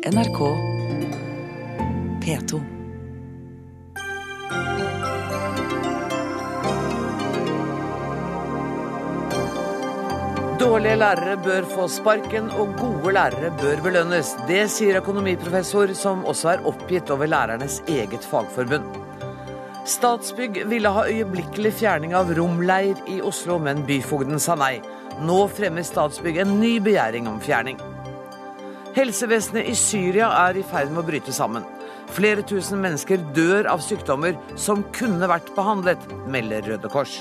NRK P2. Dårlige lærere bør få sparken, og gode lærere bør belønnes. Det sier økonomiprofessor, som også er oppgitt over lærernes eget fagforbund. Statsbygg ville ha øyeblikkelig fjerning av romleir i Oslo, men byfogden sa nei. Nå fremmer Statsbygg en ny begjæring om fjerning. Helsevesenet i Syria er i ferd med å bryte sammen. Flere tusen mennesker dør av sykdommer som kunne vært behandlet, melder Røde Kors.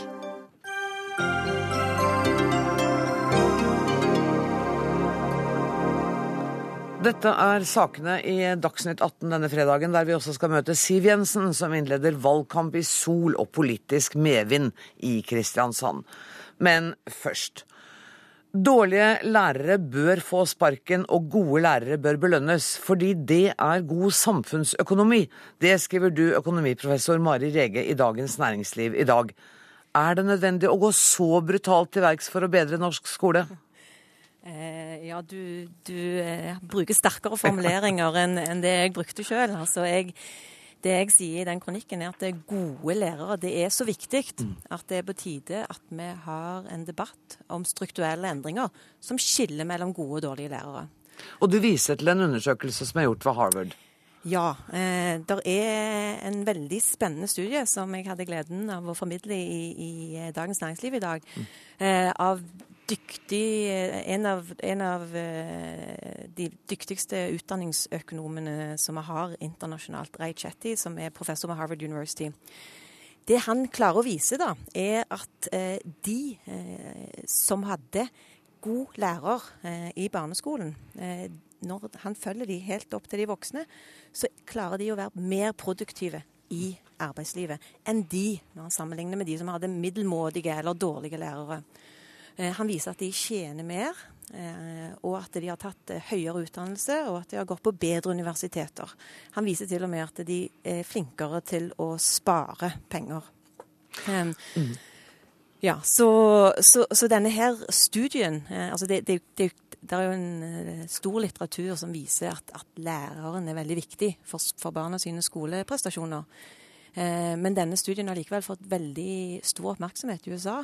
Dette er sakene i Dagsnytt 18 denne fredagen, der vi også skal møte Siv Jensen, som innleder valgkamp i sol og politisk medvind i Kristiansand. Men først. Dårlige lærere bør få sparken, og gode lærere bør belønnes, fordi det er god samfunnsøkonomi. Det skriver du, økonomiprofessor Mari Rege, i Dagens Næringsliv i dag. Er det nødvendig å gå så brutalt til verks for å bedre norsk skole? Eh, ja, du, du eh, bruker sterkere formuleringer enn det jeg brukte sjøl. Altså, det jeg sier i den kronikken, er at det er gode lærere det er så viktig mm. at det er på tide at vi har en debatt om strukturelle endringer som skiller mellom gode og dårlige lærere. Og du viser til en undersøkelse som er gjort ved Harvard. Ja. Eh, det er en veldig spennende studie som jeg hadde gleden av å formidle i, i Dagens Næringsliv i dag. Mm. Eh, av dyktig en av, en av, eh, de dyktigste utdanningsøkonomene som vi har internasjonalt, Ray Chetty, som er professor ved Harvard University. Det han klarer å vise, da, er at eh, de eh, som hadde god lærer eh, i barneskolen, eh, når han følger de helt opp til de voksne, så klarer de å være mer produktive i arbeidslivet enn de, når han sammenligner med de som hadde middelmådige eller dårlige lærere. Eh, han viser at de tjener mer, eh, og at de har tatt eh, høyere utdannelse, og at de har gått på bedre universiteter. Han viser til og med at de er flinkere til å spare penger. Mm. Ja, så, så, så, denne her studien altså det, det, det, det, er jo en stor litteratur som viser at, at læreren er veldig viktig for, for barna sine skoleprestasjoner. Men denne studien har likevel fått veldig stor oppmerksomhet i USA.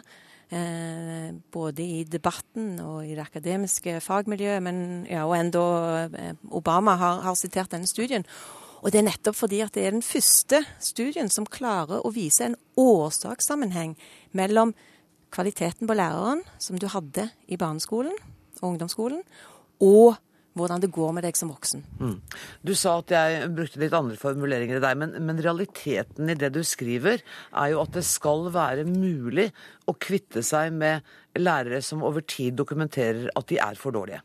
Eh, både i debatten og i det akademiske fagmiljøet, men ja, og enda eh, Obama har, har, sitert denne studien. Og det er nettopp fordi at det er den første studien som klarer å vise en årsakssammenheng mellom kvaliteten på læreren som du hadde i barneskolen og ungdomsskolen, og hvordan det går med deg som voksen. Mm. Du sa at jeg brukte litt andre formuleringer i deg, men, men, realiteten i det du skriver, er jo at det skal være mulig å kvitte seg med lærere som over tid dokumenterer at de er for dårlige.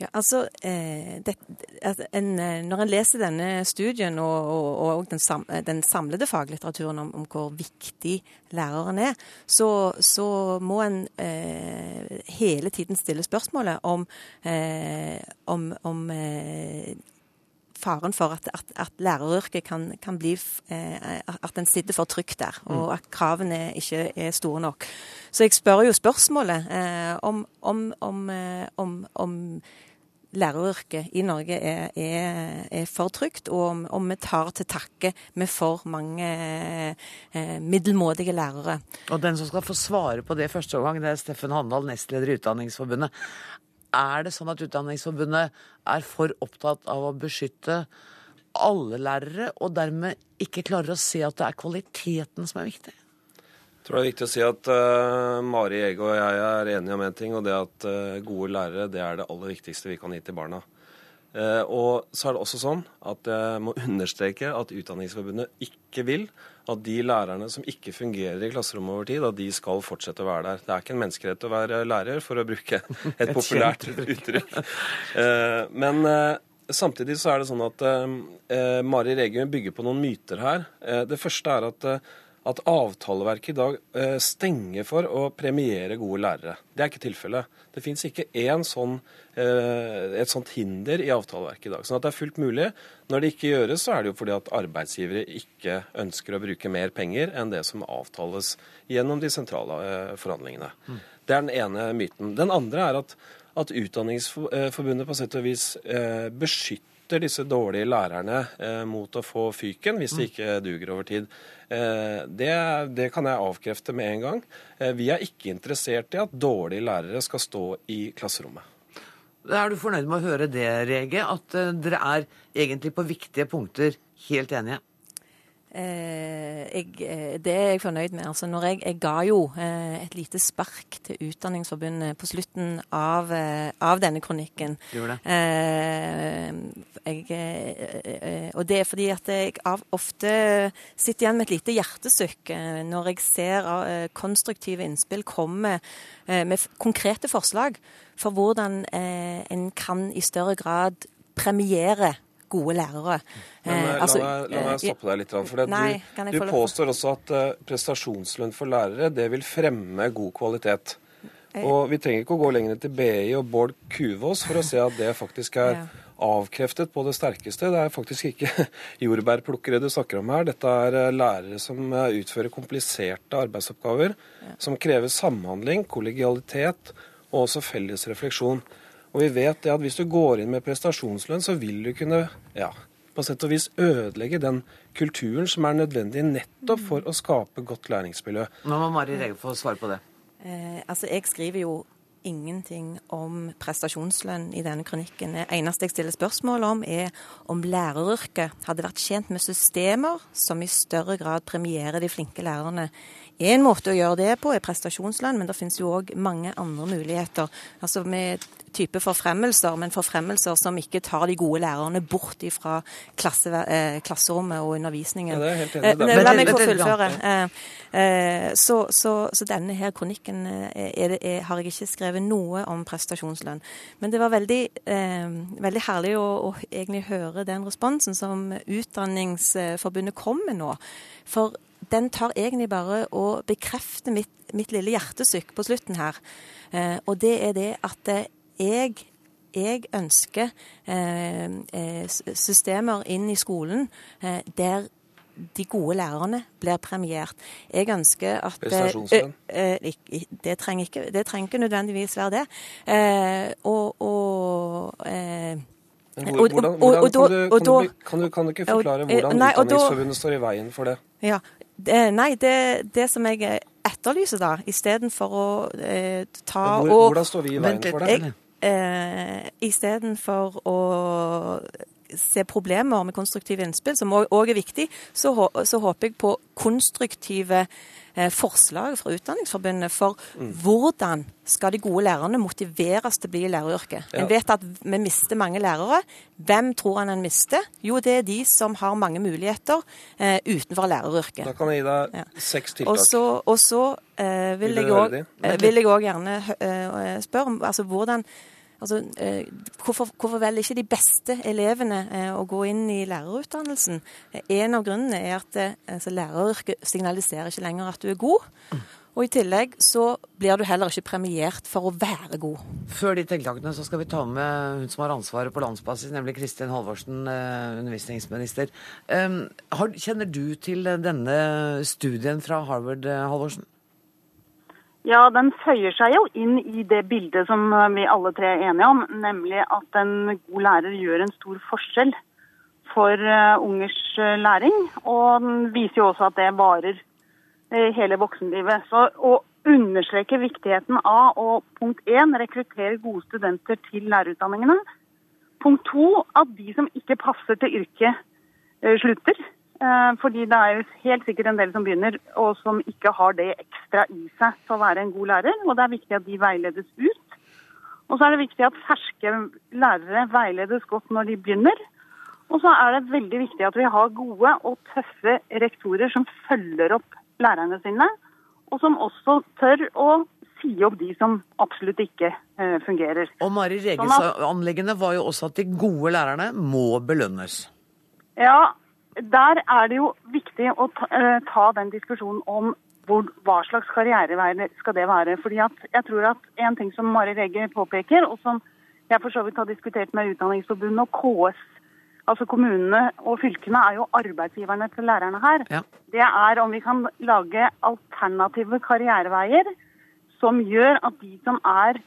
Ja, altså, eh, det, en, eh, Når en leser denne studien og, og, og den, sam, den, samlede faglitteraturen om, om, hvor viktig læreren er, så, så må en eh, hele tiden stille spørsmålet om, eh, om, om eh, faren for at, at, at læreryrket kan, kan, bli eh, At en sitter for trygt der, og mm. at kravene ikke er store nok. Så jeg spør jo spørsmålet om, om, om, om læreryrket i Norge er, er, er for trygt, og om, vi tar til takke med for mange eh, middelmådige lærere. Og den som skal få svare på det første gang, det er Steffen Handal, nestleder i Utdanningsforbundet. Er det sånn at Utdanningsforbundet er for opptatt av å beskytte alle lærere, og dermed ikke klarer å se at det er kvaliteten som er viktig? Jeg tror det er viktig å si at uh, Mari Ege og jeg er enige om én en ting, og det at uh, gode lærere det er det aller viktigste vi kan gi til barna. Uh, og så er det også sånn at jeg må understreke at Utdanningsforbundet ikke vil at de lærerne som ikke fungerer i klasserommet over tid, at de skal fortsette å være der. Det er ikke en menneskerett å være lærer, for å bruke et populært uttrykk. men samtidig så er det sånn at Mari Regum bygger på noen myter her. det første er at at avtaleverket i dag eh, stenger for å premiere gode lærere. Det er ikke tilfellet. Det fins ikke sånn, eh, et sånt hinder i avtaleverket i dag. Sånn at det er fullt mulig. Når det ikke gjøres, så er det jo fordi at arbeidsgivere ikke ønsker å bruke mer penger enn det som avtales gjennom de sentrale eh, forhandlingene. Mm. Det er den ene myten. Den andre er at, at Utdanningsforbundet på sett og vis eh, beskytter disse dårlige lærerne eh, mot å få fyken hvis de ikke duger over tid. Eh, det, det, kan jeg avkrefte med en gang. Eh, vi er ikke interessert i at dårlige lærere skal stå i klasserommet. Er du fornøyd med å høre det, Rege? At eh, dere er egentlig på viktige punkter helt enige? Eh, jeg, eh, det er jeg fornøyd med. Altså, når jeg, jeg ga jo eh, et lite spark til Utdanningsforbundet på slutten av, av denne kronikken. Eh, jeg, og det er fordi at jeg ofte sitter igjen med et lite hjertesukk når jeg ser konstruktive innspill komme med konkrete forslag for hvordan en kan i større grad premiere gode lærere. Men, eh, la, altså, meg, la, meg, eh, stoppe deg litt. For nei, du, du påstår også at uh, prestasjonslønn for lærere det vil fremme god kvalitet. Og Vi trenger ikke å gå lenger til BI og Bård Kuvås for å se at det faktisk er ja. avkreftet på det sterkeste. Det er faktisk ikke jordbærplukkere du snakker om her. Dette er lærere som utfører kompliserte arbeidsoppgaver, ja. som krever samhandling, kollegialitet og også felles refleksjon. Og vi vet det at hvis du går inn med prestasjonslønn, så vil du kunne ja, på sett og vis ødelegge den kulturen som er nødvendig nettopp for å skape godt læringsmiljø. Nå må Mari Rege få svare på det. Eh, altså, Jeg skriver jo ingenting om prestasjonslønn i denne kronikken. Det eneste jeg stiller spørsmål om, er om læreryrket hadde vært tjent med systemer som i større grad premierer de flinke lærerne en måte å gjøre det på er prestasjonslønn, men det finnes jo òg mange andre muligheter. Altså med type forfremmelser, men forfremmelser som ikke tar de gode lærerne bort fra klasse, eh, klasserommet og undervisningen. Ja, det er helt enig. Eh, la meg få fullføre. Eh, eh, så, så, så, denne her kronikken eh, er det, er, har jeg ikke skrevet noe om prestasjonslønn. Men det var veldig, eh, veldig herlig å, å, egentlig høre den responsen som Utdanningsforbundet kom med nå. For den tar egentlig bare å bekrefte mitt, mitt lille hjertesykk på slutten her. Eh, og det er det at jeg, jeg ønsker eh, eh, systemer inn i skolen eh, der de gode lærerne blir premiert. Jeg ønsker at Prestasjonslønn? Det trenger ikke, det trenger ikke nødvendigvis være det. og, og hvordan, hvordan, kan, du, kan, du, ikke forklare hvordan Utdanningsforbundet står i veien for det? Ja, det, nei, det, det, som jeg etterlyser, da, istedenfor å eh, ta Hvor, og Hvordan står vi i veien for det? Eh, Istedenfor å se problemer med konstruktive innspill, som òg er viktig, så, så, håper jeg på konstruktive eh, forslag fra Utdanningsforbundet for mm. hvordan skal de gode lærerne motiveres til å bli i læreryrket. En vet at vi mister mange lærere. Hvem tror han en mister? Jo, det er de som har mange muligheter eh, utenfor læreryrket. Da kan jeg gi deg seks tiltak. Og så, og så eh, vil, vil, jeg òg gjerne eh, spørre om altså, hvordan Altså, eh, hvorfor, hvorfor, velger ikke de beste elevene eh, å gå inn i lærerutdannelsen? En av grunnene er at eh, altså, læreryrket signaliserer ikke lenger at du er god. Og i tillegg så blir du heller ikke premiert for å være god. Før de tiltakene så skal vi ta med hun som har ansvaret på landsbasis, nemlig Kristin Halvorsen, undervisningsminister. Um, kjenner du til denne studien fra Harvard, Halvorsen? Ja, den føyer seg jo inn i det bildet som vi alle tre er enige om, nemlig at en god lærer gjør en stor forskjell for uh, ungers uh, læring. Og den viser jo også at det varer hele voksenlivet. Så å understreke viktigheten av å punkt én rekruttere gode studenter til lærerutdanningene. Punkt to at de som ikke passer til yrket, slutter. Eh, fordi det er jo helt sikkert en del som begynner og som ikke har det ekstra i seg til å være en god lærer. Og det er viktig at de veiledes ut. Og så er det viktig at ferske lærere veiledes godt når de begynner. Og så er det veldig viktig at vi har gode og tøffe rektorer som følger opp lærerne sine, og som også tør å si opp de som absolutt ikke uh, fungerer. Og Mari Reges-anleggene var jo også at de gode lærerne må belønnes. Ja, der er det jo viktig å ta, uh, ta den diskusjonen om hvor, hva slags karrierevei skal det være. Fordi at jeg tror at En ting som Mari Rege påpeker, og som jeg for så vidt har diskutert med Utdanningsforbundet og KS, altså kommunene og fylkene, er jo arbeidsgiverne til lærerne her. Ja. Det er om vi kan lage alternative karriereveier som gjør at de som er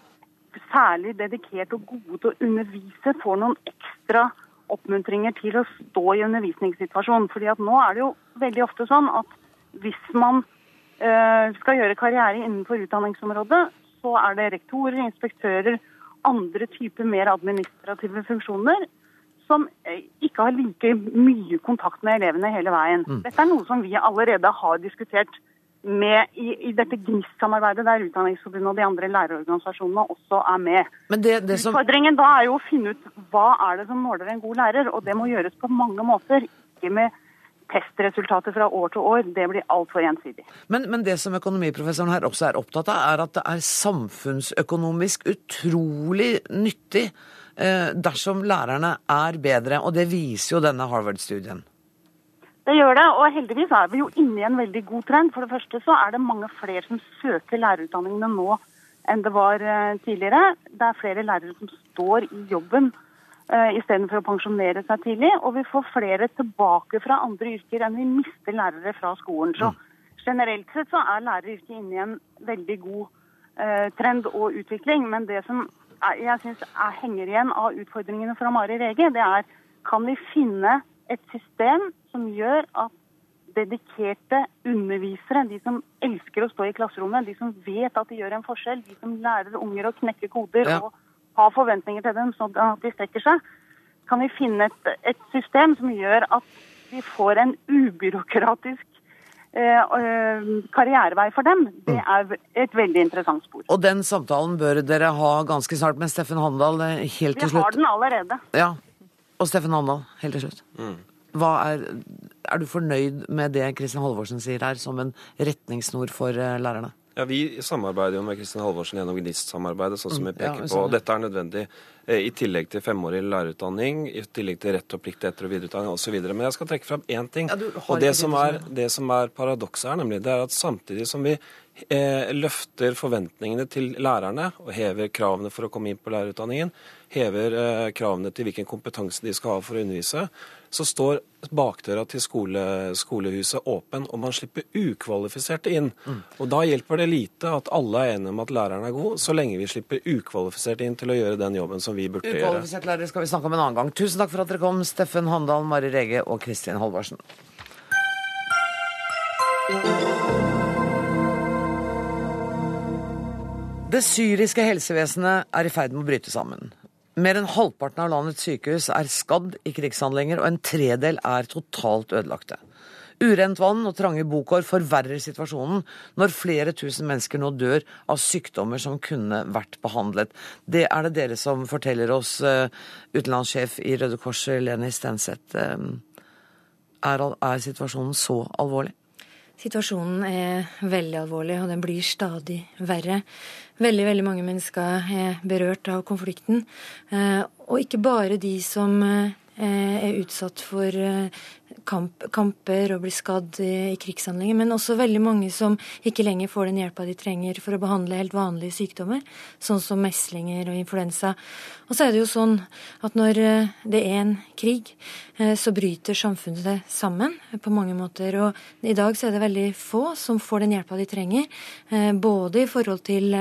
særlig dedikert og gode til å undervise, får noen ekstra oppmuntringer til å stå i undervisningssituasjonen. Fordi at nå er det jo veldig ofte sånn at hvis man øh, skal gjøre karriere innenfor utdanningsområdet, så er det rektorer, inspektører, andre typer mer administrative funksjoner som eh, ikke har like mye kontakt med elevene hele veien. Mm. Dette er noe som vi allerede har diskutert med i, i dette GNIST-samarbeidet, der Utdanningsforbundet og de andre lærerorganisasjonene også er med. Men det, det som... Utfordringen da er jo å finne ut hva er det som måler en god lærer, og det må gjøres på mange måter. Ikke med testresultater fra år til år. Det blir altfor ensidig. Men, men det som økonomiprofessoren her også er opptatt av, er at det er samfunnsøkonomisk utrolig nyttig eh, dersom lærerne er bedre, og det viser jo denne Harvard-studien. Det gjør det, og heldigvis er vi jo inne i en veldig god trend. For det første så er det mange flere som søker lærerutdanningene nå enn det var eh, tidligere. Det er flere lærere som står i jobben uh, istedenfor å pensjonere seg tidlig. Og vi får flere tilbake fra andre yrker enn vi mister lærere fra skolen. Så generelt sett så er læreryrket inne i en veldig god uh, trend og utvikling. Men det som er, jeg syns henger igjen av utfordringene fra Mari Rege, det er kan vi finne et system som gjør at dedikerte undervisere, de som elsker å stå i klasserommet, de som vet at de gjør en forskjell, de som lærer unger å knekke koder ja. og ha forventninger til dem sånn at de strekker seg, kan vi finne et, et system som gjør at vi får en ubyråkratisk eh, eh, karrierevei for dem. Det mm. er et veldig interessant spor. Og den samtalen bør dere ha ganske snart med Steffen Handal eh, helt til slutt? Vi har den allerede. Ja, og Steffen Handal, helt til slutt. Mm. Er, er, du fornøyd med det Kristin Halvorsen sier her, som en retningssnor for eh, lærerne? Ja, Vi samarbeider jo med Kristin Halvorsen gjennom GNIST-samarbeidet, sånn som vi mm, peker ja, på. Dette er nødvendig eh, i tillegg til femårig lærerutdanning, i tillegg til rett og plikt til etter- og videreutdanning osv. Men jeg skal trekke fram én ting. Ja, og det som, er, det som er paradokset her, nemlig, det er at samtidig som vi eh, løfter forventningene til lærerne og hever kravene for å komme inn på lærerutdanningen, hever eh, kravene til hvilken kompetanse de skal ha for å undervise, så står bakdøra til skole, skolehuset åpen, og man slipper ukvalifiserte inn. Mm. Og Da hjelper det lite at alle er enige om at læreren er god, så lenge vi slipper ukvalifiserte inn til å gjøre den jobben som vi burde gjøre. Ukvalifiserte lærere skal vi snakke om en annen gang. Tusen takk for at dere kom, Steffen Handal, Mari Rege og Kristin Halvorsen. Det syriske helsevesenet er i ferd med å bryte sammen. Mer enn halvparten av landets sykehus er skadd i krigshandlinger, og en tredel er totalt ødelagte. Urent vann og trange bokår forverrer situasjonen når flere tusen mennesker nå dør av sykdommer som kunne vært behandlet. Det er det dere som forteller oss, uh, utenlandssjef i Røde Kors, Leni Stenseth. Uh, er, er situasjonen så alvorlig? Situasjonen er veldig alvorlig, og den blir stadig verre. Veldig, veldig mange mennesker er berørt av konflikten. Eh, og ikke bare de som eh, er utsatt for eh, kamp, kamper og blir skadd i, i krigshandlinger, men også veldig mange som ikke lenger får den hjelpa de trenger for å behandle helt vanlige sykdommer, sånn som meslinger og influensa. Og så er det jo sånn at når eh, det er en krig, eh, så bryter samfunnet det sammen på mange måter. Og i dag så er det veldig få som får den hjelpa de trenger, eh, både i forhold til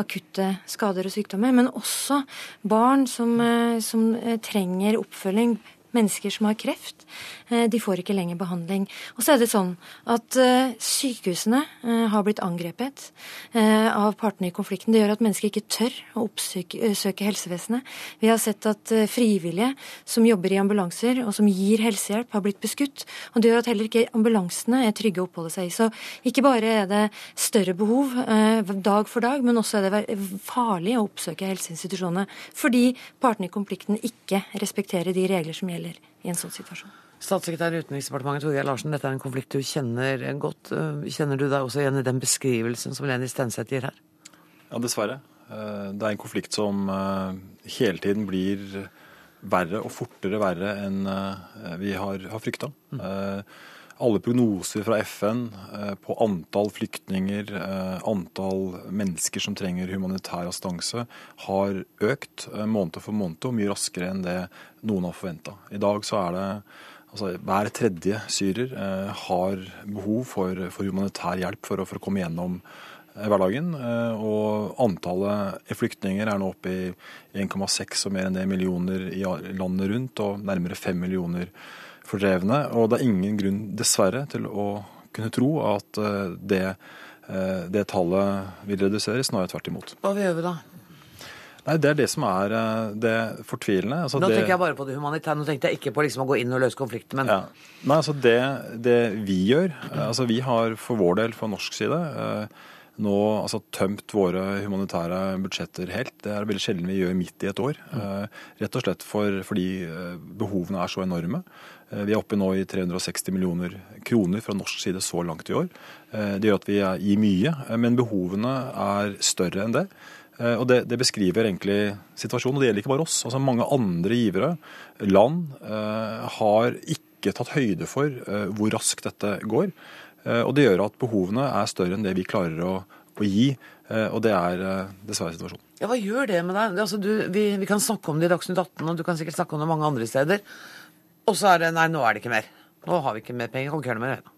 akutte skader og sykdommer, men også barn som, som trenger oppfølging Mennesker som har kreft, eh, de får ikke lenger behandling. Og så er det sånn at eh, sykehusene eh, har blitt angrepet av partene i konflikten. Det gjør at mennesker ikke tør å oppsøke helsevesenet. Vi har sett at frivillige som jobber i ambulanser og som gir helsehjelp, har blitt beskutt. Og det gjør at heller ikke ambulansene er trygge å oppholde seg i. Så ikke bare er det større behov dag for dag, men også er det farlig å oppsøke helseinstitusjonene fordi partene i konflikten ikke respekterer de regler som gjelder i en sånn situasjon. Statssekretær i Utenriksdepartementet Torgeir Larsen, dette er en konflikt du kjenner godt. Eh, kjenner du deg også igjen i den beskrivelsen som Leni Stenseth gir her? Ja, dessverre. Eh, det er en konflikt som eh, hele tiden blir verre og fortere verre enn vi har, har frykta. Mm alle prognoser fra FN på antall flyktninger, antall mennesker som trenger humanitær assistanse, har økt måned for måned og mye raskere enn det noen har forventa. I dag så er det altså hver tredje syrer har behov for, for humanitær hjelp for å, for å komme gjennom hverdagen. Og antallet flyktninger er nå oppe i 1,6 og mer enn det millioner i landet rundt, og nærmere 5 millioner fordrevne. Og det er ingen grunn, dessverre, til å kunne tro at det, det tallet vil reduseres, snarere tvert imot. Hva gjør vi da? Nei, Det er det som er det fortvilende. Altså, nå tenker jeg bare på det humanitære. Nå tenkte jeg ikke på liksom å gå inn og løse konflikten, men ja. Nei, altså det, det, vi gjør altså Vi har for vår del, fra norsk side, nå altså, tømt våre humanitære budsjetter helt. Det er veldig sjelden vi gjør midt i et år. Rett og slett for, fordi behovene er så enorme. Vi er oppe nå i 360 millioner kroner fra norsk side så langt i år. Det gjør at vi gir mye, men behovene er større enn det. Og det, det, beskriver egentlig situasjonen. Og det gjelder ikke bare oss. Altså Mange andre givere, land, har ikke tatt høyde for hvor raskt dette går. Og det gjør at behovene er større enn det vi klarer å, å gi. Og det er dessverre situasjonen. Ja, Hva gjør det med deg? Altså, du, vi, vi, kan snakke om det i Dagsnytt 18, og du kan sikkert snakke om det mange andre steder. Og så er det nei, nå er det ikke mer. Nå har vi ikke mer penger. Kan ikke gjøre det mer.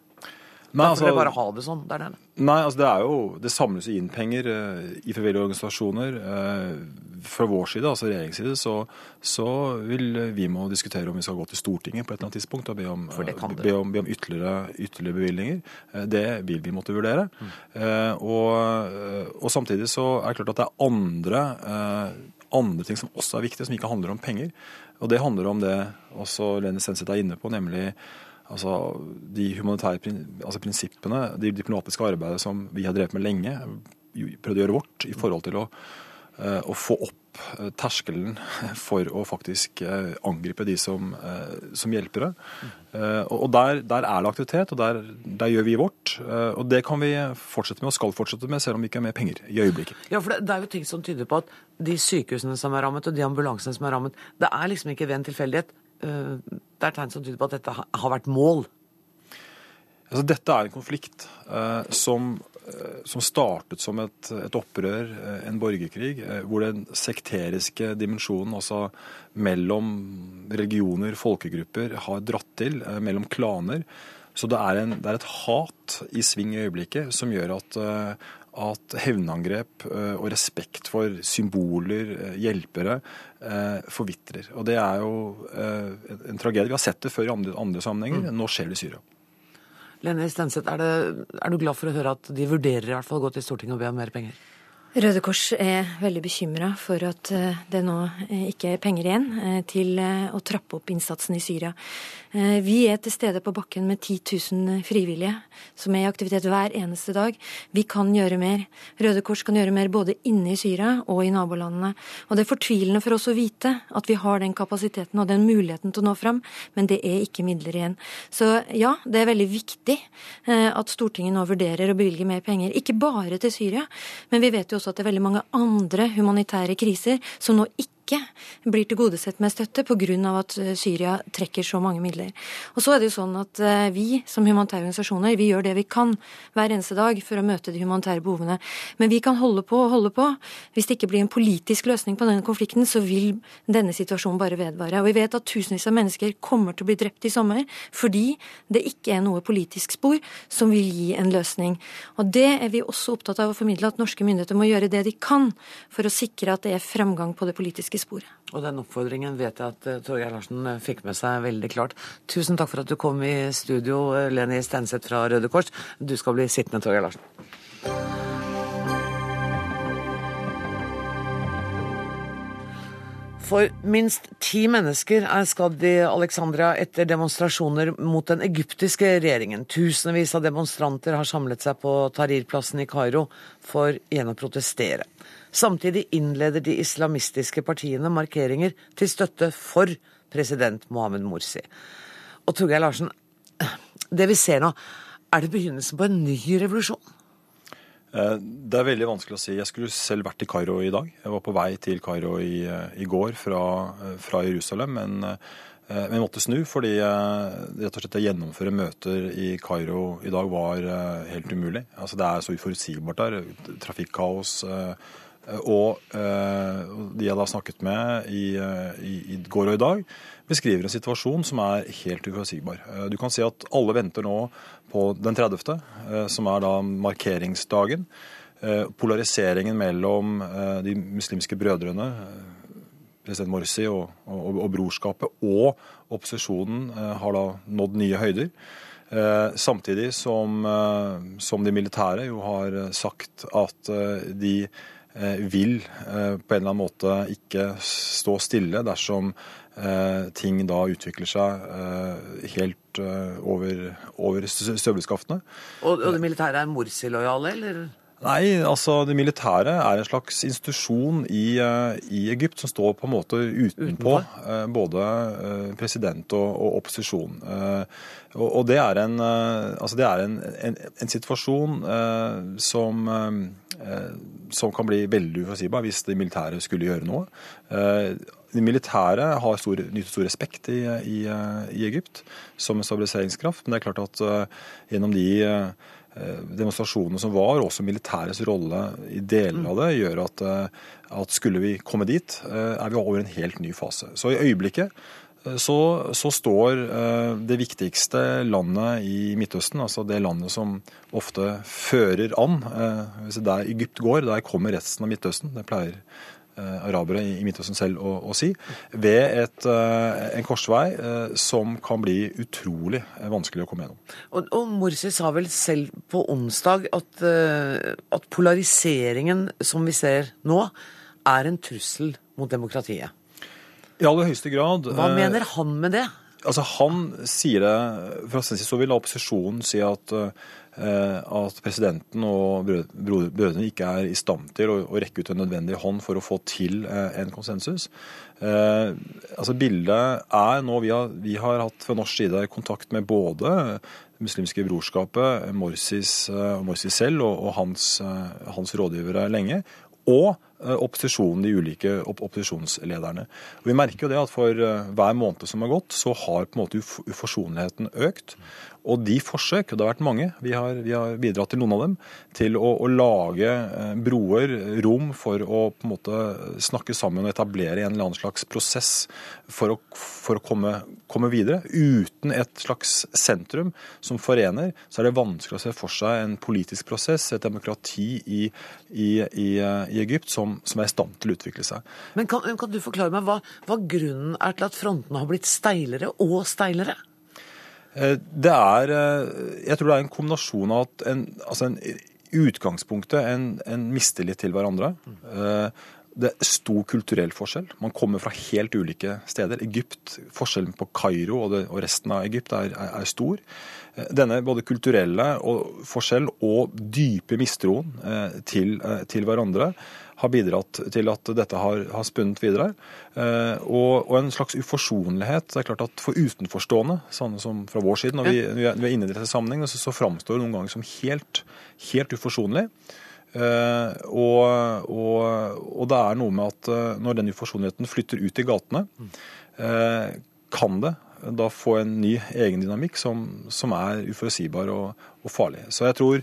Nei, altså, bare ha det sånn der nede? Nei, altså det er jo Det samles inn penger uh, i frivillige organisasjoner. Uh, fra vår side, altså regjeringens side, så, så, vil vi må diskutere om vi skal gå til Stortinget på et eller annet tidspunkt og be om, uh, be om, be om ytterligere, ytterligere, bevilgninger. det vil vi måtte vurdere. Mm. Og, og, samtidig så er det klart at det er andre, andre ting som også er viktige, som ikke handler om penger. Og det handler om det også Lene Senseth er inne på, nemlig Altså, De humanitære altså prinsippene, det diplomatiske arbeidet som vi har drevet med lenge, prøvd å gjøre vårt i forhold til å, eh, å få opp eh, terskelen for å faktisk eh, angripe de som, som hjelpere. Og der, der, er det aktivitet, og der, der, gjør vi vårt. Og det kan vi fortsette med, og skal fortsette med, selv om vi ikke har mer penger i øyeblikket. Ja, for det, det er jo ting som tyder på at de sykehusene som er rammet, og de ambulansene som er rammet, det er liksom ikke ved en tilfeldighet. Eh, det er tegn som tyder på at dette har vært mål? Altså, dette er en konflikt eh, som, eh, som, startet som et, et, opprør, eh, en borgerkrig, eh, hvor den sekteriske dimensjonen, altså mellom religioner, folkegrupper, har dratt til, eh, mellom klaner. Så det er, en, det er, et hat i sving i øyeblikket som gjør at, at hevnangrep eh, og respekt for symboler, eh, hjelpere, eh, forvitrer. Og det er jo en tragedie. Vi har sett det før i andre, andre sammenhenger. Mm. Nå skjer det i Syria. Lene Stenseth, er, er, du glad for å høre at de vurderer i hvert fall å gå til Stortinget og be om mer penger? Røde Kors er veldig bekymra for at det nå ikke er penger igjen til å trappe opp innsatsen i Syria. Eh, vi er til stede på bakken med 10 000 frivillige som er i aktivitet hver eneste dag. Vi kan gjøre mer. Røde Kors kan gjøre mer både inne i Syria og i nabolandene. Og det er fortvilende for oss å vite at vi har den kapasiteten og den muligheten til å nå fram, men det er ikke midler igjen. Så ja, det er veldig viktig eh, at Stortinget nå vurderer å bevilge mer penger. Ikke bare til Syria, men vi vet jo også at det er veldig mange andre humanitære kriser som nå ikke ikke blir tilgodesett med støtte pga. at eh, Syria trekker så mange midler. Og så er det jo sånn at eh, Vi som humanitære organisasjoner vi gjør det vi kan hver eneste dag for å møte de humanitære behovene. Men vi kan holde på og holde på. Hvis det ikke blir en politisk løsning på denne konflikten, så vil denne situasjonen bare vedvare. Og vi vet at tusenvis av mennesker kommer til å bli drept i sommer fordi det ikke er noe politisk spor som vil gi en løsning. Og det er vi også opptatt av å formidle, at norske myndigheter må gjøre det de kan for å sikre at det er fremgang på det politiske riktige sporet. Og den oppfordringen vet jeg at uh, Torgeir Larsen uh, fikk med seg veldig klart. Tusen takk for at du kom i studio, uh, Leni Stenseth fra Røde Kors. Du skal bli sittende, Torgeir Larsen. For minst ti mennesker er skadd i Alexandria etter demonstrasjoner mot den egyptiske regjeringen. Tusenvis av demonstranter har samlet seg på Tahrir-plassen i Kairo for igjen å protestere. Samtidig innleder de islamistiske partiene markeringer til støtte for president Mohammed Morsi. Og Torgeir Larsen, det vi ser nå, er det begynnelsen på en ny revolusjon? Eh, det er veldig vanskelig å si. Jeg skulle selv vært i Kairo i dag. Jeg var på vei til Kairo i, eh, i går fra, eh, fra, Jerusalem, men, men måtte snu fordi rett og slett å gjennomføre møter i Kairo i dag var helt umulig. Altså, det er så uforutsigbart der. Trafikkaos og eh, de jeg da snakket med i, eh, i, i, går og i dag, beskriver en situasjon som er helt uforutsigbar. Du kan si at alle venter nå på den 30., som er da markeringsdagen. polariseringen mellom de muslimske brødrene, president Morsi og, og, og brorskapet, og opposisjonen har da nådd nye høyder. Samtidig som, som de militære jo har sagt at de vil på en eller annen måte ikke stå stille dersom Eh, ting da utvikler seg eh, helt eh, over, over støvleskaftene. Og, og det militære er Morsi-lojale, eller? Nei, altså det militære er en slags institusjon i, i Egypt som står på en måte utenpå, utenpå. både president og, og opposisjon. Og, og, det er en, altså det er en, en, en situasjon som, som kan bli veldig uforutsigbar hvis det militære skulle gjøre noe. De militære har stor, nyter stor respekt i, i, i, Egypt som stabiliseringskraft, men det er klart at gjennom de demonstrasjonene som var, også militærets rolle i deler av det, gjør at, at skulle vi komme dit, er vi over en helt ny fase. Så i øyeblikket så, så, står det viktigste landet i Midtøsten, altså det landet som ofte fører an Hvis der Egypt går, der kommer resten av Midtøsten. Det pleier Eh, arabere i Midtøsten selv å, å si, ved et, eh, en korsvei eh, som kan bli utrolig vanskelig å komme gjennom. Og, og Morsi sa vel selv på onsdag at, at polariseringen som vi ser nå, er en trussel mot demokratiet. I aller høyeste grad. Hva mener han med det? Altså, Han sier det Fra sin side så vil opposisjonen si at Eh, at presidenten og brødrene ikke er i stand til å, rekke ut en nødvendig hånd for å få til eh, en konsensus. Eh, altså Bildet er nå vi har, vi har hatt fra norsk side kontakt med både det muslimske brorskapet, Morsis, Morsis selv og, og hans, hans, rådgivere lenge, og opposisjonen, de ulike opposisjonslederne. Og vi merker jo det at For hver måned som har gått, så har på en måte uforsonligheten økt. Og de forsøk, og det har vært mange, vi har, vi har bidratt til noen av dem, til å, å, lage eh, broer, rom for å på en måte snakke sammen og etablere en eller annen slags prosess for å, for å komme, komme, videre. Uten et slags sentrum som forener, så er det vanskelig å se for seg en politisk prosess, et demokrati i, i, i, i Egypt, som, som, er i stand til å utvikle seg. Men kan, kan du forklare meg hva, hva grunnen er til at frontene har blitt steilere og steilere? Eh, det er eh, Jeg tror det er en kombinasjon av at en, altså en, utgangspunktet en, en, mistillit til hverandre. Eh, det er stor kulturell forskjell. Man kommer fra helt ulike steder. Egypt, Forskjellen på Kairo og, og resten av Egypt er, er, er, stor. Denne både kulturelle og forskjell og dype mistroen til, til hverandre har bidratt til at dette har, har spunnet videre. Eh, og, og, en slags uforsonlighet. Det er klart at For utenforstående, sånne som fra vår side, når vi, vi er inne i dette sammenhengen, så, så framstår det noen ganger som helt, helt uforsonlig. Uh, og, og, og, det er noe med at uh, når den uforsonligheten flytter ut i gatene, uh, kan det da få en ny egendynamikk som, som er uforutsigbar og, og, farlig. Så jeg tror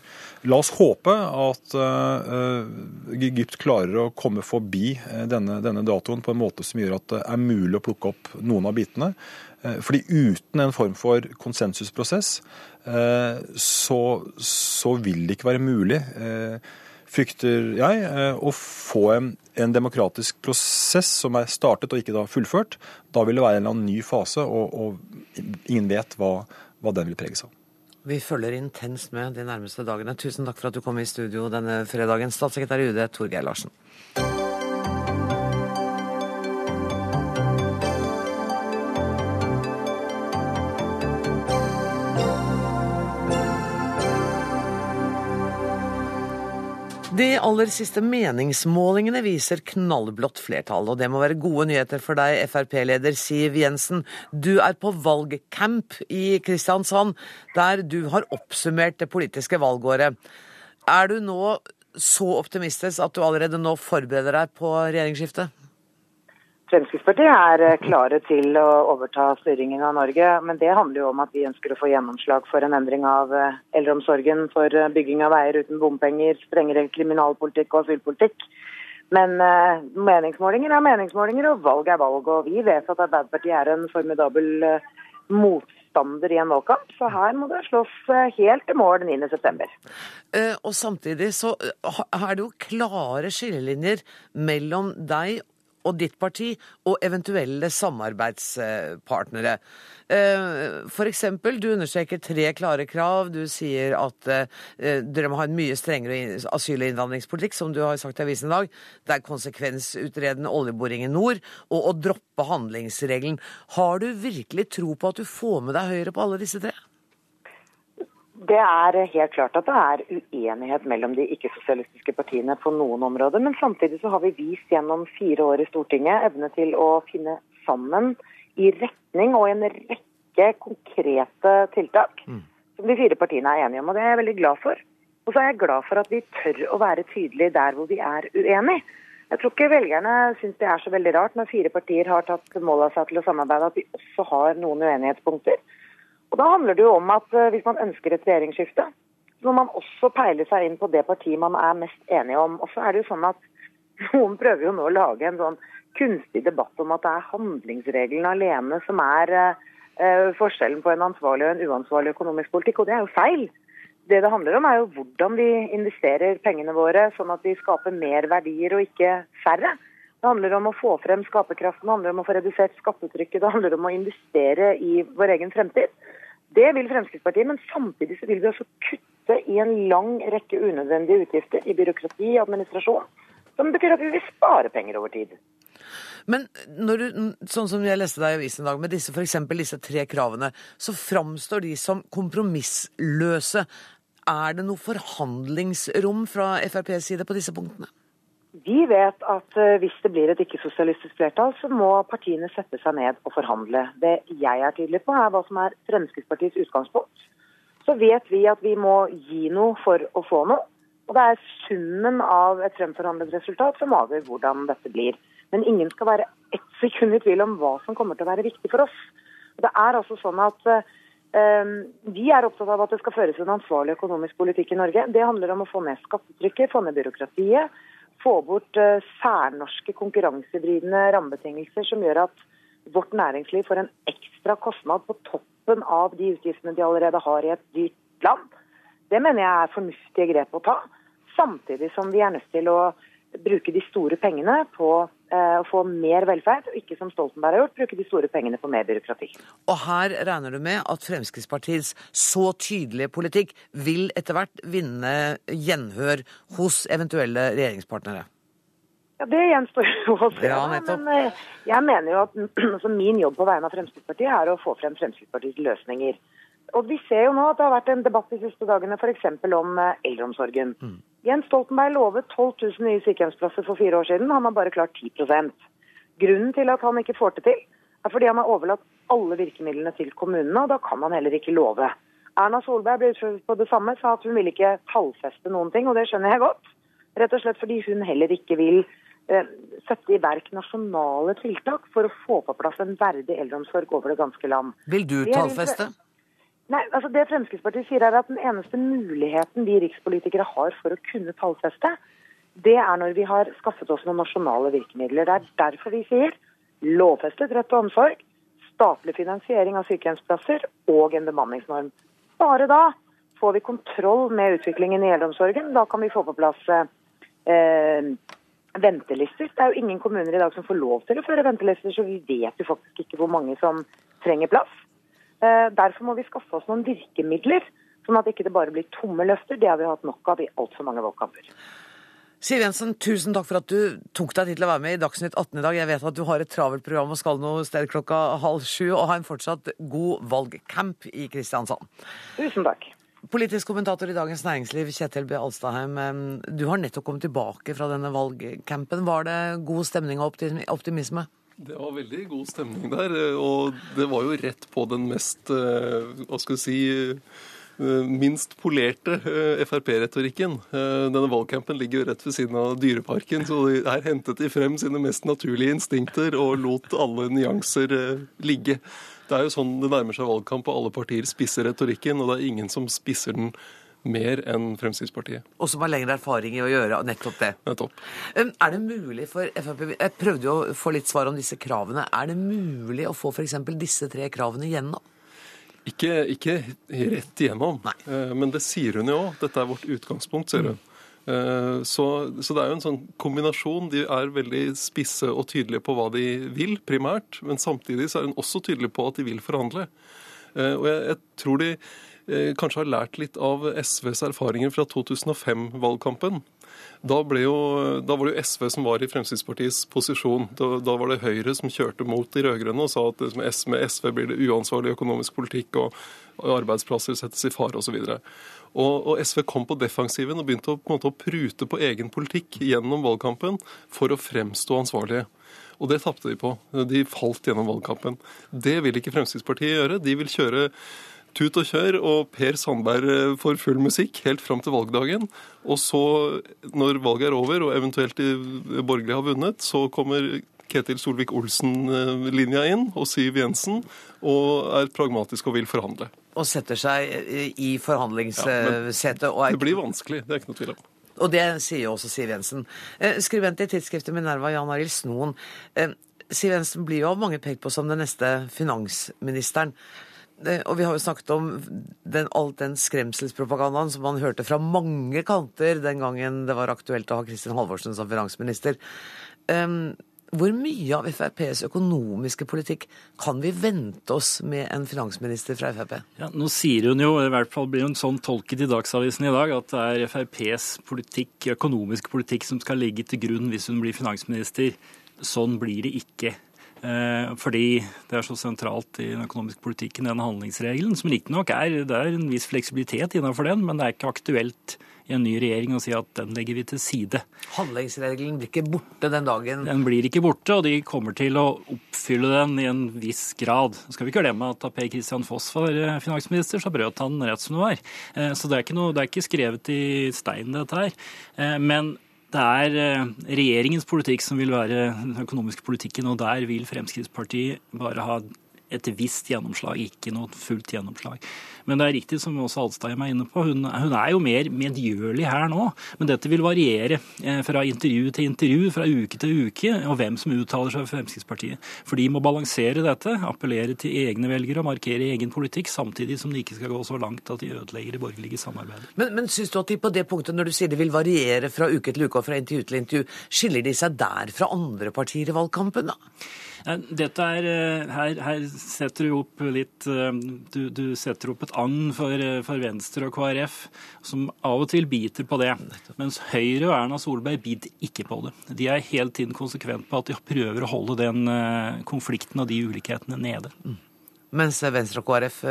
La oss håpe at uh, Egypt klarer å komme forbi eh, denne, denne, datoen på en måte som gjør at det er mulig å plukke opp noen av bitene. Uh, fordi uten en form for konsensusprosess uh, så, så, vil det ikke være mulig. Frykter jeg, å få en, en, demokratisk prosess som er startet og ikke da fullført. Da vil det være en eller annen ny fase, og, og ingen vet hva, hva den vil preges av. Vi følger intenst med de nærmeste dagene. Tusen takk for at du kom i studio denne fredagen, statssekretær i UD Torgeir Larsen. De aller siste meningsmålingene viser knallblått flertall, og det må være gode nyheter for deg, Frp-leder Siv Jensen. Du er på valgcamp i Kristiansand, der du har oppsummert det politiske valgåret. Er du nå så optimistisk at du allerede nå forbereder deg på regjeringsskiftet? Fremskrittspartiet er eh, klare til å overta styringen av Norge. Men det handler jo om at vi ønsker å få gjennomslag for en endring av eh, eldreomsorgen, for eh, bygging av veier uten bompenger, strengere kriminalpolitikk og asylpolitikk. Men meningsmålinger er meningsmålinger, og valg er valg. Og vi vet at Arbeiderpartiet er en formidabel mot motstander i en valgkamp, så her må det slåss helt til mål 9.9. Eh, og samtidig så er det jo klare skillelinjer mellom deg og ditt parti og eventuelle samarbeidspartnere. F.eks. for eksempel, du understreker tre klare krav. Du sier at eh, dere må ha en mye strengere asyl- og innvandringspolitikk, som du har sagt i avisen i dag. Det er konsekvensutredende oljeboring i nord, og å droppe handlingsregelen. Har du virkelig tro på at du får med deg Høyre på alle disse tre? Det er helt klart at det er uenighet mellom de ikke-sosialistiske partiene på noen områder. Men samtidig så har vi vist gjennom fire år i Stortinget evne til å finne sammen i retning og en rekke konkrete tiltak mm. som de fire partiene er enige om. Og det er jeg veldig glad for. Og så er jeg glad for at vi tør å være tydelige der hvor vi er uenige. Jeg tror ikke velgerne syns det er så veldig rart når fire partier har tatt mål av seg til å samarbeide, at vi også har noen uenighetspunkter. Og Da handler det jo om at eh, hvis man ønsker et regjeringsskifte, så må man også peile seg inn på det partiet man er mest enig om. Og så er det jo sånn at Noen prøver jo nå å lage en sånn kunstig debatt om at det er handlingsregelen alene som er uh, forskjellen på en ansvarlig og en uansvarlig økonomisk politikk, og det er jo feil. Det det handler om er jo hvordan vi investerer pengene våre sånn at vi skaper mer verdier og ikke færre. Det handler om å få frem skaperkraften, det handler om å få redusert skattetrykket, det handler om å investere i vår egen fremtid. Det vil Fremskrittspartiet, men samtidig så vil vi også kutte i en lang rekke unødvendige utgifter i byråkrati og administrasjon. Som betyr at vi vil spare penger over tid. Men når du, sånn som jeg leste deg i avisen i dag, med disse, for disse tre kravene, så framstår de som kompromissløse. Er det noe forhandlingsrom fra FrPs side på disse punktene? Vi vet at eh, hvis det blir et ikke-sosialistisk flertall, så må partiene sette seg ned og forhandle. Det jeg er tydelig på, er hva som er Fremskrittspartiets utgangspunkt. Så vet vi at vi må gi noe for å få noe. Og det er summen av et fremforhandlet resultat som avgjør hvordan dette blir. Men ingen skal være ett sekund i tvil om hva som kommer til å være viktig for oss. Det er altså sånn at um, Vi er opptatt av at det skal føres en ansvarlig økonomisk politikk i Norge. Det handler om å få ned skattetrykket, få ned byråkratiet få bort eh, særnorske konkurransevridende rammebetingelser som gjør at vårt næringsliv får en ekstra kostnad på toppen av de utgiftene de allerede har i et dyrt land. Det mener jeg er fornuftige grep å ta. Samtidig som vi er nødt til å bruke de store pengene på å få mer velferd, og ikke som Stoltenberg har gjort, bruke de store pengene på mer byråkrati. Og her regner du med at Fremskrittspartiets så tydelige politikk vil etter hvert vinne gjenhør hos eventuelle regjeringspartnere? Ja, Det gjenstår jo å se. Men eh, jeg mener jo at altså, min jobb på vegne av Fremskrittspartiet er å få frem Fremskrittspartiets løsninger. Og Vi ser jo nå at det har vært en debatt de siste dagene f.eks. om eh, eldreomsorgen. Mm. Jens Stoltenberg lovet 12 000 nye sykehjemsplasser for fire år siden. Han har bare klart 10% Grunnen til at han ikke får det til, er fordi han har overlatt alle virkemidlene til kommunene, og da kan han heller ikke love. Erna Solberg ble utfordret på det samme, sa at hun ville ikke tallfeste noen ting, og det skjønner jeg godt. Rett og slett fordi hun heller ikke vil eh, sette i verk nasjonale tiltak for å få på plass en verdig eldreomsorg over det ganske land. Vil du tallfeste? Nei, altså Det Fremskrittspartiet sier er at den eneste muligheten vi rikspolitikere har for å kunne tallfeste, det er når vi har skaffet oss noen nasjonale virkemidler. Det er derfor vi sier lovfestet rett til omsorg, statlig finansiering av sykehjemsplasser og en bemanningsnorm. Bare da får vi kontroll med utviklingen i eldreomsorgen. Da kan vi få på plass eh, ventelister. Det er jo ingen kommuner i dag som får lov til å føre ventelister, så vi vet jo faktisk ikke hvor mange som trenger plass. Eh, derfor må vi skaffe oss noen virkemidler, sånn at det ikke bare blir tomme løfter. Det har vi hatt nok av i altfor mange valgkamper. Siv Jensen, tusen takk for at du tok deg tid til å være med i Dagsnytt 18 i dag. Jeg vet at du har et travelt program og skal noe sted klokka halv sju, og ha en fortsatt god valgcamp i Kristiansand. Tusen takk. Politisk kommentator i Dagens Næringsliv, Kjetil B. Alstadheim. Du har nettopp kommet tilbake fra denne valgcampen. Var det god stemning og optimisme? Det var veldig god stemning der, og det var jo rett på den mest eh, Hva skal vi si eh, minst polerte eh, Frp-retorikken. Denne valgkampen ligger jo rett ved siden av Dyreparken, så her hentet de frem sine mest naturlige instinkter og lot alle nyanser ligge. Det er jo sånn det nærmer seg valgkamp, og alle partier spisser retorikken, og det er ingen som spisser den mer enn Fremskrittspartiet. Og som har lengre erfaring i å gjøre nettopp det. Nettopp. Er det mulig for Frp Jeg prøvde jo å få litt svar om disse kravene. Er det mulig å få f.eks. disse tre kravene gjennom? Ikke, ikke rett igjennom, Nei. men det sier hun jo òg. Dette er vårt utgangspunkt, sier hun. Mm. Så, så det er jo en sånn kombinasjon. De er veldig spisse og tydelige på hva de vil, primært. Men samtidig så er hun også tydelig på at de vil forhandle. Eh, Og jeg, jeg tror de eh, kanskje har lært litt av SVs erfaringer fra 2005-valgkampen. Da, da var det jo SV som var i Fremskrittspartiets posisjon. Da, da var det Høyre som kjørte mot de rød-grønne og sa at med SV blir det uansvarlig økonomisk politikk og, og arbeidsplasser settes i fare osv. Og, og SV kom på defensiven og begynte å, på måte, å prute på egen politikk gjennom valgkampen for å fremstå ansvarlige. Og det tapte de på. De falt gjennom valgkampen. Det vil ikke Fremskrittspartiet gjøre. De vil kjøre tut og kjør, og Per Sandberg eh, får full musikk helt fram til valgdagen. Og så, når valget er over og eventuelt de borgerlige har vunnet, så kommer Ketil Solvik-Olsen-linja inn og Siv Jensen og er pragmatisk og vil forhandle. Og setter seg eh, i forhandlingssetet. og er Det blir vanskelig, det er ikke noe tvil om. Og det sier jo også Siv Jensen. Eh, Skribent i tidsskriftet Minerva, Jan Arild Snoen. Siv Jensen blir jo av mange pekt på som den neste finansministeren. Og vi har jo snakket om den, alt den skremselspropagandaen som man hørte fra mange kanter den gangen det var aktuelt å ha Kristin Halvorsen som finansminister. Um, Hvor mye av FrPs økonomiske politikk kan vi vente oss med en finansminister fra Frp? Ja, nå sier hun jo, i hvert fall blir hun sånn tolket i Dagsavisen i dag, at det er FrPs politikk, økonomiske politikk som skal ligge til grunn hvis hun blir finansminister. Sånn blir det ikke. Eh, fordi det er så sentralt i den økonomiske politikken, den handlingsregelen, som riktignok er, det er en viss fleksibilitet innenfor den, men det er ikke aktuelt i en ny regjering å si at den legger vi til side. Handlingsregelen blir ikke borte den dagen Den blir ikke borte, og de kommer til å oppfylle den i en viss grad. Så skal vi ikke glemme at da Per Christian Foss var eh, finansminister, så brøt han rett som det var. Eh, Så det er ikke, noe, det er ikke skrevet i stein, dette her. Men det er eh, regjeringens politikk som vil være den økonomiske politikken, og der vil Fremskrittspartiet bare ha et visst gjennomslag, ikke noe fullt gjennomslag. Men det er riktig, som også Alstheim er inne på, hun, hun er jo mer medgjørlig her nå. Men dette vil variere eh, fra intervju til intervju, fra uke til uke, og hvem som uttaler seg for Fremskrittspartiet. For de må balansere dette, appellere til egne velgere og markere egen politikk, samtidig som de ikke skal gå så langt at de ødelegger det borgerlige samarbeidet. Men, men syns du at de på det punktet, når du sier det vil variere fra uke til uke og fra intervju til intervju, skiller de seg der fra andre partier i valgkampen, da? Dette er, eh, her, her setter du opp litt eh, Du, du setter opp et agn for, eh, for Venstre og KrF, som av og til biter på det. Mens Høyre og Erna Solberg biter ikke på det. De er hele tiden konsekvent på at de prøver å holde den konflikten og de ulikhetene nede. Mens Venstre og KrF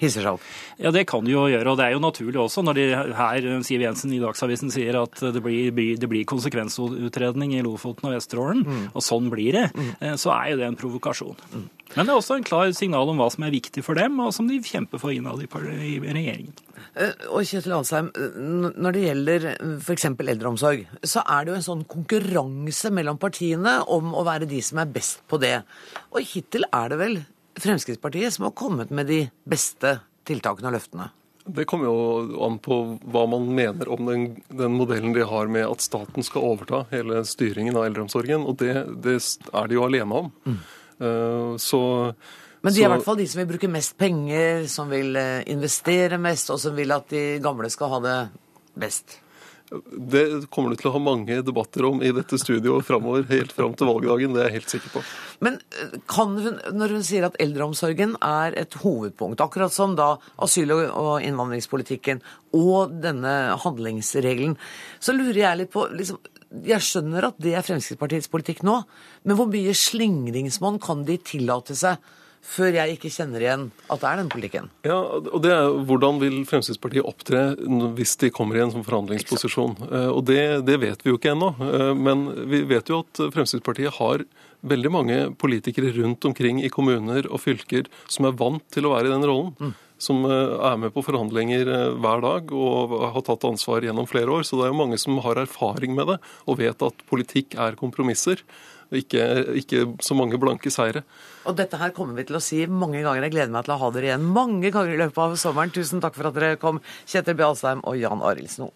hisser seg opp. Ja, det kan de jo gjøre, og det er jo naturlig også. Når de her, Siv Jensen i Dagsavisen sier at det blir, det blir konsekvensutredning i Lofoten og Vesterålen, og sånn blir det, eh, så er jo det en provokasjon. Men det er også en klar signal om hva som er viktig for dem, og som de kjemper for innad i regjeringen. Eh, Og Kjetil Alsheim, eh, når det gjelder f.eks. eldreomsorg, så er det jo en sånn konkurranse mellom partiene om å være de som er best på det. Og hittil er det vel Fremskrittspartiet som har kommet med de beste tiltakene og løftene. Det kommer jo an på hva man mener om den, den modellen de har med at staten skal overta hele styringen av eldreomsorgen, og det, det er de jo alene om. Eh, Så Men de er i hvert fall de som vil bruke mest penger, som vil eh, investere mest, og som vil at de gamle skal ha det best. Det kommer du til å ha mange debatter om i dette studioet framover, helt fram til valgdagen. Det er jeg helt sikker på. Men eh, kan hun, når hun sier at eldreomsorgen er et hovedpunkt, akkurat som da asyl- og- innvandringspolitikken og denne handlingsregelen, så lurer jeg litt på liksom, Jeg skjønner at det er Fremskrittspartiets politikk nå, men hvor mye slingringsmonn kan de tillate seg før jeg ikke kjenner igjen at det er den politikken? Ja, og det er Hvordan vil Fremskrittspartiet opptre hvis de kommer i en sånn forhandlingsposisjon? Eh, Og det, det vet vi jo ikke ennå. Eh, Men vi vet jo at Fremskrittspartiet har veldig mange politikere rundt omkring i kommuner og fylker som er vant til å være i den rollen. Som eh, er med på forhandlinger hver dag og har tatt ansvar gjennom flere år. Så det er jo mange som har erfaring med det og vet at politikk er kompromisser. Ikke, ikke så mange blanke seire. Og dette her kommer vi til å si mange ganger. Jeg gleder meg til å ha dere igjen mange ganger i løpet av sommeren. Tusen takk for at dere kom, Kjetil B. Alstheim og Jan Arild Snoe.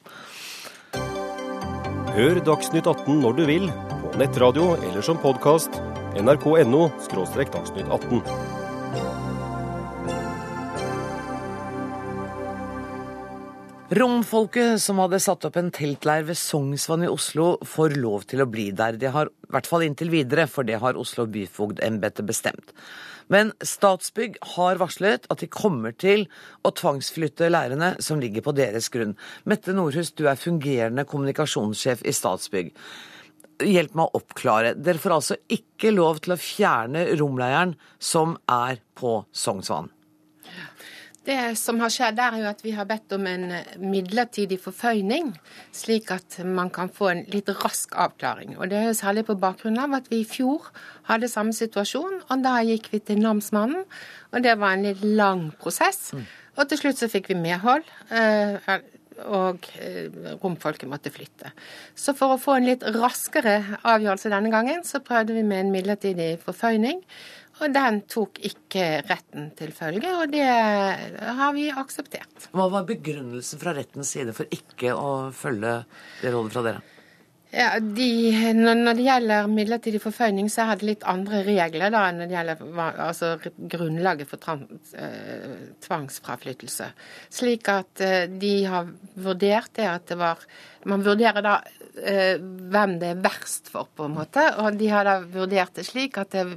Hør Dagsnytt 18 når du vil, på nettradio eller som podkast. nrk.no – dagsnytt 18. Romfolket som hadde satt opp en teltleir ved Sognsvann i Oslo, får lov til å bli der. De har, i hvert fall inntil videre, for det har Oslo byfogdembete bestemt. Men Statsbygg har varslet at de kommer til å tvangsflytte leirene som ligger på deres grunn. Mette Nordhus, du er fungerende kommunikasjonssjef i Statsbygg. Hjelp meg å oppklare. Dere får altså ikke lov til å fjerne romleiren som er på Sognsvann? Det som har skjedd, er jo at vi har bedt om en midlertidig forføyning, slik at man kan få en litt rask avklaring. Og Det er jo særlig på bakgrunn av at vi i fjor hadde samme situasjon, og da gikk vi til namsmannen. Og det var en litt lang prosess. Og til slutt så fikk vi medhold. eh, Og eh, romfolket måtte flytte. Så for å få en litt raskere avgjørelse denne gangen, så prøvde vi med en midlertidig forføyning. Og den tok ikke retten til følge, og det har vi akseptert. Hva var begrunnelsen fra rettens side for ikke å følge det rådet fra dere? Ja, de, når, det gjelder midlertidig forføyning, så er det litt andre regler da, enn når det gjelder altså, grunnlaget for trans, eh, tvangsfraflyttelse. Slik at eh, de har vurdert det at det var Man vurderer da eh, hvem det er verst for, på en måte. Og de har da vurdert det slik at det er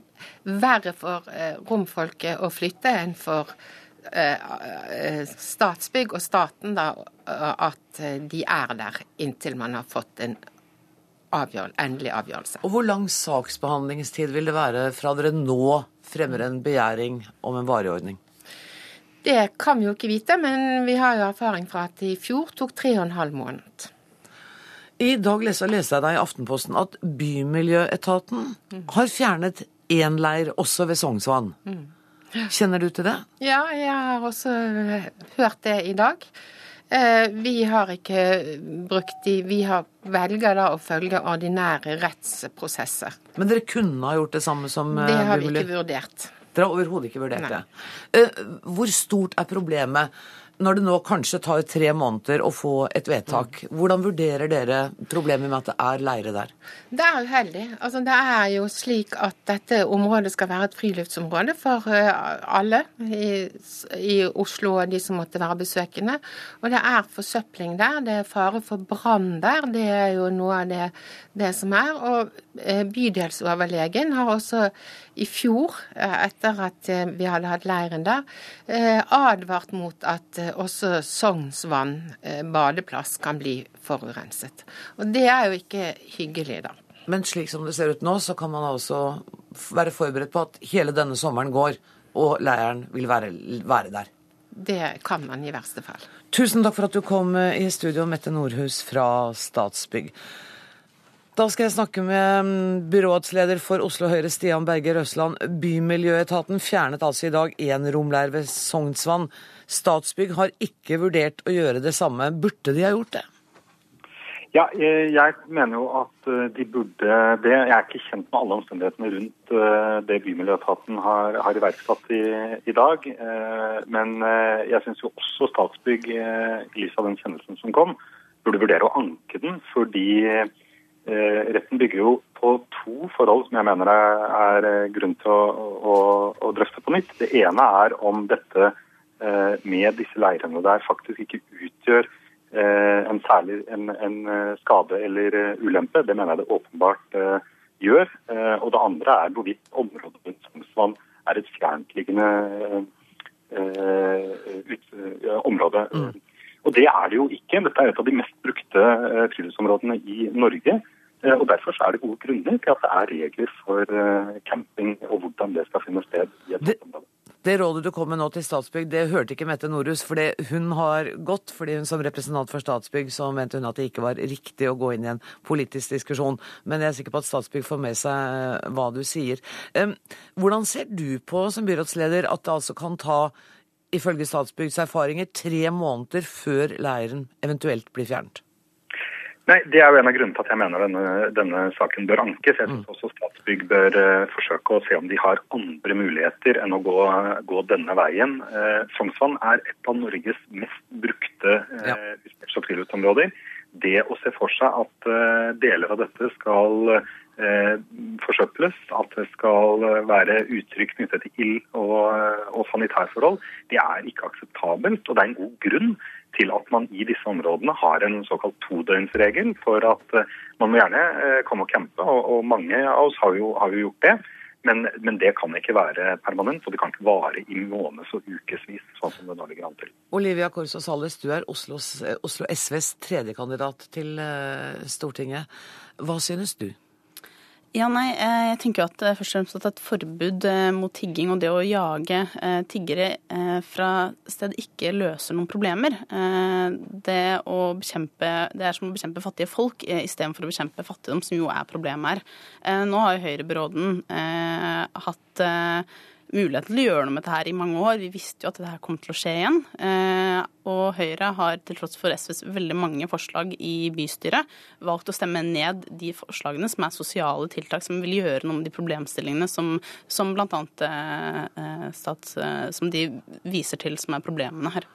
verre for romfolket å flytte enn for Statsbygg og staten da, at de er der inntil man har fått en avgjør, endelig avgjørelse. Og hvor lang saksbehandlingstid vil det være fra dere nå fremmer en begjæring om en varig ordning? Det kan vi jo ikke vite, men vi har jo erfaring fra at i fjor tok tre og en halv måned. I dag leste jeg deg i Aftenposten at Bymiljøetaten har fjernet én leir også ved Sognsvann. Kjenner du til det? Ja, jeg har også hørt det i dag. Eh, Vi har ikke brukt de Vi har velger da å følge ordinære rettsprosesser. Men dere kunne ha gjort det samme som eh, Det har vi ikke vurdert. Dere har overhodet ikke vurdert Nei. det. Eh, Hvor stort er problemet når det nå kanskje tar tre måneder å få et vedtak? Mm. Hvordan vurderer dere problemet med at det er leire der? Det er uheldig. Altså, det er jo slik at dette området skal være et friluftsområde for eh, alle i, i Oslo og de som måtte være besøkende. Og det er forsøpling der. Det er fare for brann der. Det er jo noe av det, det som er. Og bydelsoverlegen har også i fjor, eh, etter at eh, vi hadde hatt leiren der, eh, advart mot at eh, også Sognsvann eh, badeplass kan bli forurenset. Og det er jo ikke hyggelig, da. Men slik som det ser ut nå, så kan man altså være forberedt på at hele denne sommeren går, og leiren vil være, være der. Det kan man i verste fall. Tusen takk for at du kom eh, i studio, Mette Nordhus fra Statsbygg. Da skal jeg snakke med mm, byrådsleder for Oslo Høyre, Stian Berger Røsland. Bymiljøetaten fjernet altså i dag én romleir ved Sognsvann. Statsbygg har ikke vurdert å gjøre det samme. Burde de ha gjort det? Ja, eh, jeg mener jo at eh, de burde det. Jeg er ikke kjent med alle omstendighetene rundt eh, det Bymiljøetaten har, har iverksatt i, i dag. Men jeg syns jo også Statsbygg, i lys av den kjennelsen som kom, burde vurdere å anke den. Fordi retten bygger jo på to forhold som jeg mener er, eh, grunn til å, å, å drøfte på nytt. Det ene er om dette eh, med disse leirene der faktisk ikke utgjør eh, en særlig en, en eh, skade eller eh, ulempe. Det mener jeg det åpenbart eh, gjør. Eh, og det andre er hvorvidt området rundt Sognsvann er et fjerntliggende eh, eh, område. Og det er det jo ikke. Dette er et av de mest brukte eh, friluftsområdene i Norge. Eh, Og Derfor så er det gode grunner til at det er regler for eh, camping og hvordan det skal finne sted. i et det. Det rådet du kom med nå til Statsbygg, det hørte ikke Mette Norhus. for hun har gått, fordi hun som representant for Statsbygg så mente hun at det ikke var riktig å gå inn i en politisk diskusjon. Men jeg er sikker på at Statsbygg får med seg hva du sier. Hvordan ser du på som byrådsleder at det altså kan ta, ifølge Statsbyggs erfaringer, tre måneder før leiren eventuelt blir fjernet? Nei, Det er jo en av grunnene til at jeg mener denne, denne saken bør ankes. Jeg synes også Statsbygg bør uh, forsøke å se om de har andre muligheter enn å gå, gå denne veien. Uh, Sognsvann er et av Norges mest brukte uh, og friluftsområder. Det å se for seg at uh, deler av dette skal forsøples, at det skal være uttrykk knyttet til ild og, og sanitærforhold, det er ikke akseptabelt. Og det er en god grunn til at man i disse områdene har en såkalt todøgnsregel for at eh, man må gjerne eh, komme og campe, og, mange av oss har jo, har jo gjort det. Men, men, det kan ikke være permanent, og det kan ikke vare i måneds- og ukevis, sånn som det nå ligger an til. Olivia Korsås Salles, du er Oslos, Oslo SVs tredjekandidat til Stortinget. Hva synes du? Ja, nei, eh, jeg tenker at eh, først og fremst at et forbud eh, mot tigging og det å jage tiggere fra sted ikke løser noen problemer. Det, å bekjempe, det er som å bekjempe fattige folk istedenfor å bekjempe fattigdom, som jo er problemet her. Nå har jo høyrebyråden hatt muligheten til å gjøre noe med dette her i mange år. Vi visste jo at dette kom til å skje igjen. Eh, og Høyre har til tross for SVs veldig mange forslag i bystyret valgt å stemme ned de forslagene som er sosiale tiltak som vil gjøre noe med de problemstillingene som, som bl.a. Eh, eh, stats... som de viser til som er problemene her.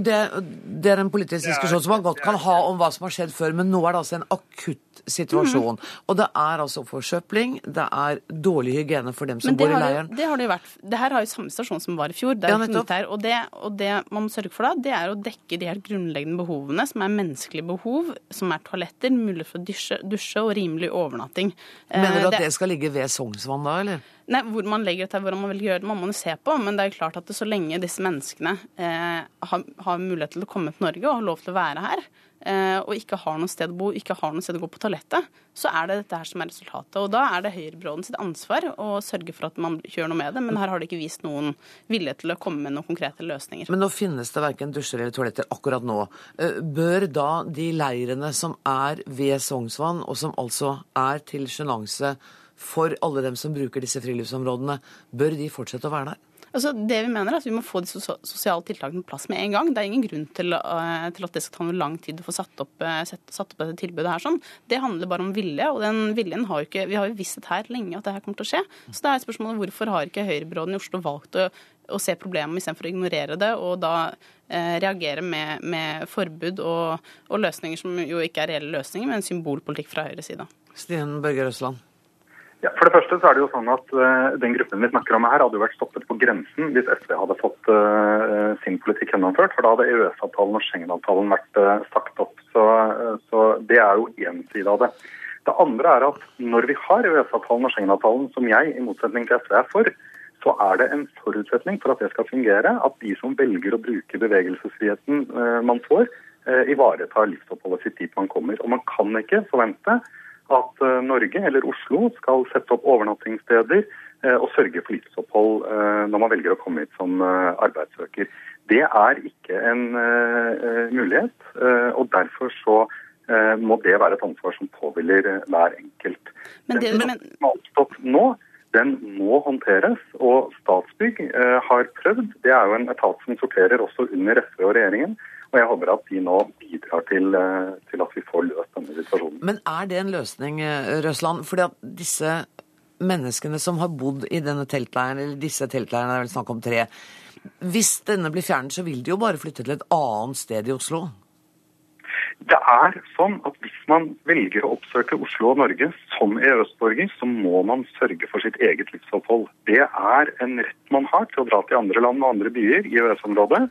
Det, det, er en politisk diskusjon som man godt kan ha om hva som har skjedd før, men nå er det altså en akutt situasjon. Mm. Og det er altså forsøpling, det er dårlig hygiene for dem som bor i leiren. det har det jo vært. Det her har jo samme stasjon som var i fjor. Det ja, her, og, det, og, det, man må sørge for da, det er å dekke de helt grunnleggende behovene, som er menneskelige behov, som er toaletter, mulighet for å dusje, dusje og rimelig overnatting. Mener du eh, at det, det skal ligge ved Sognsvann da, eller? Nei, Hvor man legger det til, hvordan man vil gjøre det, må man jo se på. Men det er jo klart at så lenge disse menneskene eh, har, har, mulighet til å komme til Norge og har lov til å være her, eh, og ikke har noe sted å bo, ikke har noe sted å gå på toalettet, så er det dette her som er resultatet. Og da er det høyrebyråden sitt ansvar å sørge for at man gjør noe med det. Men her har de ikke vist noen vilje til å komme med noen konkrete løsninger. Men nå finnes det verken dusjer eller toaletter akkurat nå. Eh, bør da de leirene som er ved Sognsvann, og som altså er til sjenanse for alle dem som bruker disse friluftsområdene. Bør de fortsette å være der? Altså, det Vi mener er at vi må få de sosiale tiltakene på plass med en gang. Det er ingen grunn til, uh, til at det skal ta noe lang tid å få satt opp, uh, set, satt opp dette tilbudet her. sånn. Det handler bare om vilje, og den viljen har jo ikke Vi har jo visst her lenge at det her kommer til å skje. Så det er spørsmålet hvorfor har ikke høyrebyråden i Oslo valgt å, å se problemet istedenfor å ignorere det, og da uh, reagere med, med forbud og, og, løsninger som jo ikke er reelle løsninger, men symbolpolitikk fra høyre side. Stine Børge Røsland. Ja, for det første så er det jo sånn at uh, Den gruppen vi snakker om her, hadde jo vært stoppet på grensen hvis SV hadde fått uh, sin politikk gjennomført. For da hadde EØS-avtalen og Schengen-avtalen vært uh, sagt opp. Så, så, Det er jo én side av det. Det andre er at når vi har EØS-avtalen og Schengen-avtalen, som jeg i motsetning til SV er for, så er det en forutsetning for at det skal fungere, at de som velger å bruke bevegelsesfriheten man får, ivaretar livsoppholdet sitt dit man kommer. Og man kan ikke forvente at eh, Norge eller Oslo skal sette opp overnattingssteder eh, og sørge for livsopphold eh, når man velger å komme hit som arbeidssøker. Det er ikke en mulighet, og derfor så må det være et ansvar som påhviler hver enkelt. Men det, men... Den som har oppstått nå, den må håndteres. Og Statsbygg har prøvd. Det er jo en etat som sorterer også under SV og regjeringen. Og jeg håper at de nå bidrar til, eh, til at vi får løst denne situasjonen. Men er det en løsning, eh, Røsland? Fordi at disse menneskene som har bodd i denne teltleiren, eller disse teltleirene, det er vel snakk om tre, hvis denne blir fjernet, så vil de jo bare flytte til et annet sted i Oslo? Det er sånn at Hvis man velger å oppsøke Oslo og Norge som EØS-borger, så må man sørge for sitt eget livsopphold. Det er en rett man har til å dra til andre land og andre byer i EØS-området.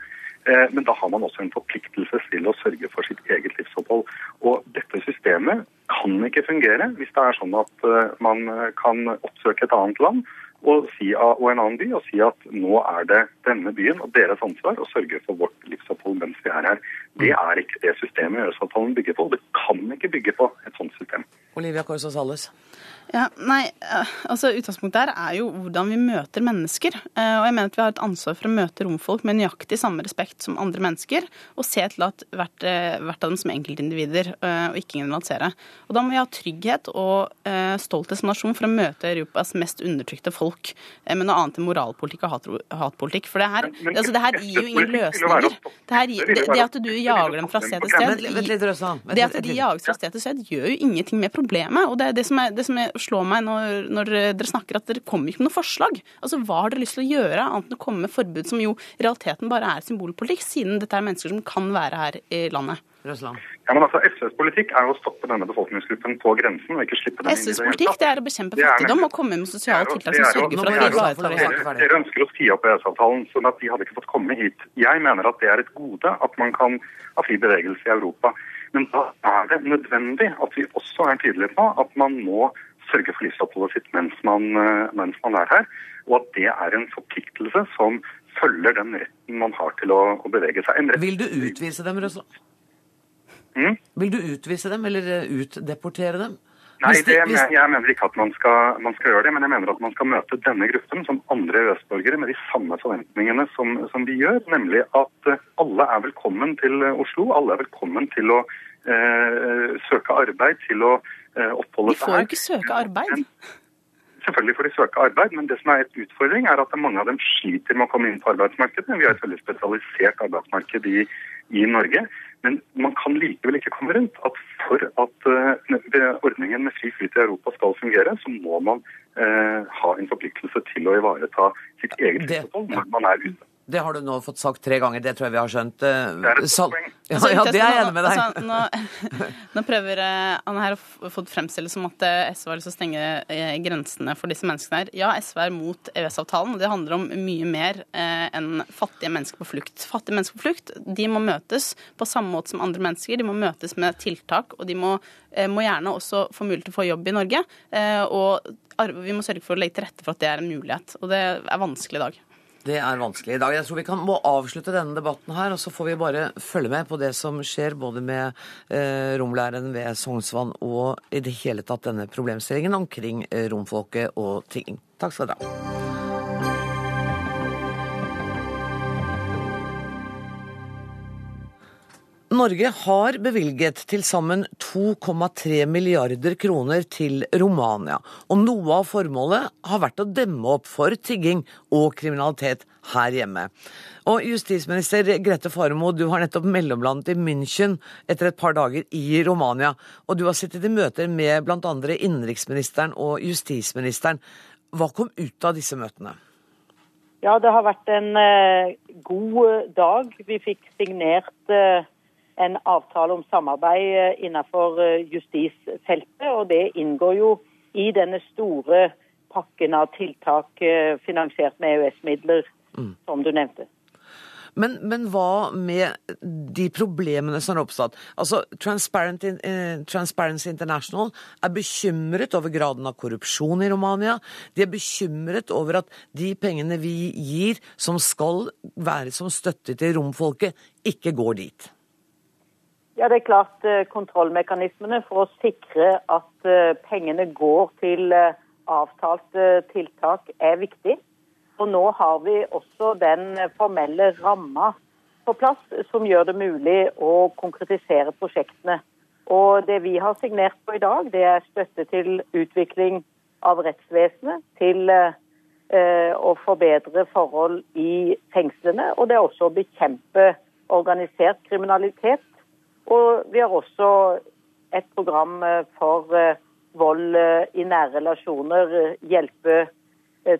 Eh, men da har man også en forpliktelse til å sørge for sitt eget livsopphold. Og dette systemet kan ikke fungere hvis det er sånn at eh, man kan oppsøke et annet land og, si, og en annen by og si at nå er det denne byen og deres ansvar å sørge for vårt livsopphold mens vi er her. Det er ikke det systemet EØS-avtalen bygger på. Det kan ikke bygge på et sånt system. Olivia Korsås Alles. Ja, nei, eh, altså Utgangspunktet her er jo hvordan vi møter mennesker. Eh, og jeg mener at Vi har et ansvar for å møte romfolk med nøyaktig samme respekt som andre mennesker, og se til at hvert, eh, hvert av dem som enkeltindivider, og ikke generalisere. Og Da må vi ha trygghet og stolthet som nasjon for å møte Europas mest undertrykte folk med noe annet enn moralpolitikk og hatpolitikk. For det her, altså, det her gir jo ingen løsninger. Det, her, det, det at du jager dem fra sted til sted, det at de jages fra sted til sted, gjør jo ingenting med problemet. og det er det som er, det som er slår meg når, når, dere snakker at dere kommer ikke med noe forslag. Altså, Hva har dere lyst til å gjøre annet enn å komme med forbud som jo i realiteten bare er symbolpolitikk, siden dette er mennesker som kan være her i landet? Røsland. Ja, men altså, SVs politikk er jo å stoppe denne befolkningsgruppen på grensen og ikke slippe dem inn i SVs det SVs politikk det er å bekjempe er fattigdom og komme med sosiale jo- tiltak som er jo- sørger for det at vi ivaretar det. dere ønsker å si opp EØS-avtalen, sånn at de hadde ikke fått komme hit. Jeg mener at det er et gode at man kan ha fri bevegelse i Europa. Men da er det nødvendig at vi også er tydelige på at man må sørge for livsoppholdet sitt mens man, eh, mens man er her, og at det er en forpliktelse som følger den retten man har til å, å bevege seg. En rett Vil du utvise dem, Røsland? Mm? Vil du utvise dem, eller eh, utdeportere dem? Nei, det, hvis- jeg mener ikke at man skal, man skal gjøre det, men jeg mener at man skal møte denne gruppen som andre EØS-borgere med de samme forventningene som, som vi gjør, nemlig at eh, alle er velkommen til eh, Oslo, alle er velkommen til å eh, søke arbeid, til å eh, oppholde De får jo ikke søke arbeid. Selvfølgelig får de søke arbeid, men det som er et utfordring er at mange av dem sliter med å komme inn på arbeidsmarkedet. Vi har et veldig spesialisert arbeidsmarked i, i Norge. Men man kan likevel ikke komme rundt at for at uh, ordningen med fri flyt i Europa skal fungere, så må man eh, ha en forpliktelse til å ivareta sitt eget Det- når man er ute. Det har du nå fått sagt tre ganger, det tror jeg vi har skjønt. eh, er Sal- Ja, Altså, ja, det er jeg enig med deg. Altså, nå, nå prøver han her å få det fremstillet som at eh, SV har lyst til å stenge eh, grensene for disse menneskene her. Ja, SV er mot EØS-avtalen. og Det handler om mye mer eh, enn fattige mennesker på flukt. Fattige mennesker på flukt de må møtes på samme måte som andre mennesker. De må møtes med tiltak, og de må, eh, må gjerne også få mulighet til å få jobb i Norge. Eh, og vi må sørge for å legge til rette for at det er en mulighet. Og det er vanskelig i dag. Det er vanskelig i dag. Jeg tror vi kan, må avslutte denne debatten her, og så får vi bare følge med på det som skjer både med eh, romlæreren ved Sognsvann og i det hele tatt denne problemstillingen omkring eh, romfolket og tigging. Takk skal dere ha. Norge har bevilget til sammen 2,3 milliarder kroner til Romania, og noe av formålet har vært å demme opp for tigging og kriminalitet her hjemme. Og justisminister Grete Faremo, du har nettopp mellomlandet i München etter et par dager i Romania, og du har sittet i møter med bl.a. innenriksministeren og justisministeren. Hva kom ut av disse møtene? Ja, det har vært en eh, god dag. Vi fikk signert eh, en avtale om samarbeid eh, innenfor eh, justisfeltet, og det inngår jo i denne store pakken av tiltak eh, finansiert med EØS-midler, som du nevnte. Men, men hva med de problemene som har oppstått? Altså, Transparency International er bekymret over graden av korrupsjon i Romania. De er bekymret over at de pengene vi gir, som skal være som støtte til romfolket, ikke går dit. Ja, det er klart eh, Kontrollmekanismene for å sikre at eh, pengene går til eh, avtalte tiltak er viktig. Og nå har vi også den formelle ramma på plass som gjør det mulig å konkretisere prosjektene. Og det vi har signert på i dag, det er støtte til utvikling av rettsvesenet, til eh, å forbedre forhold i fengslene, og det er også å bekjempe organisert kriminalitet. Og vi har også et program eh, for eh, vold eh, i nære relasjoner, hjelpe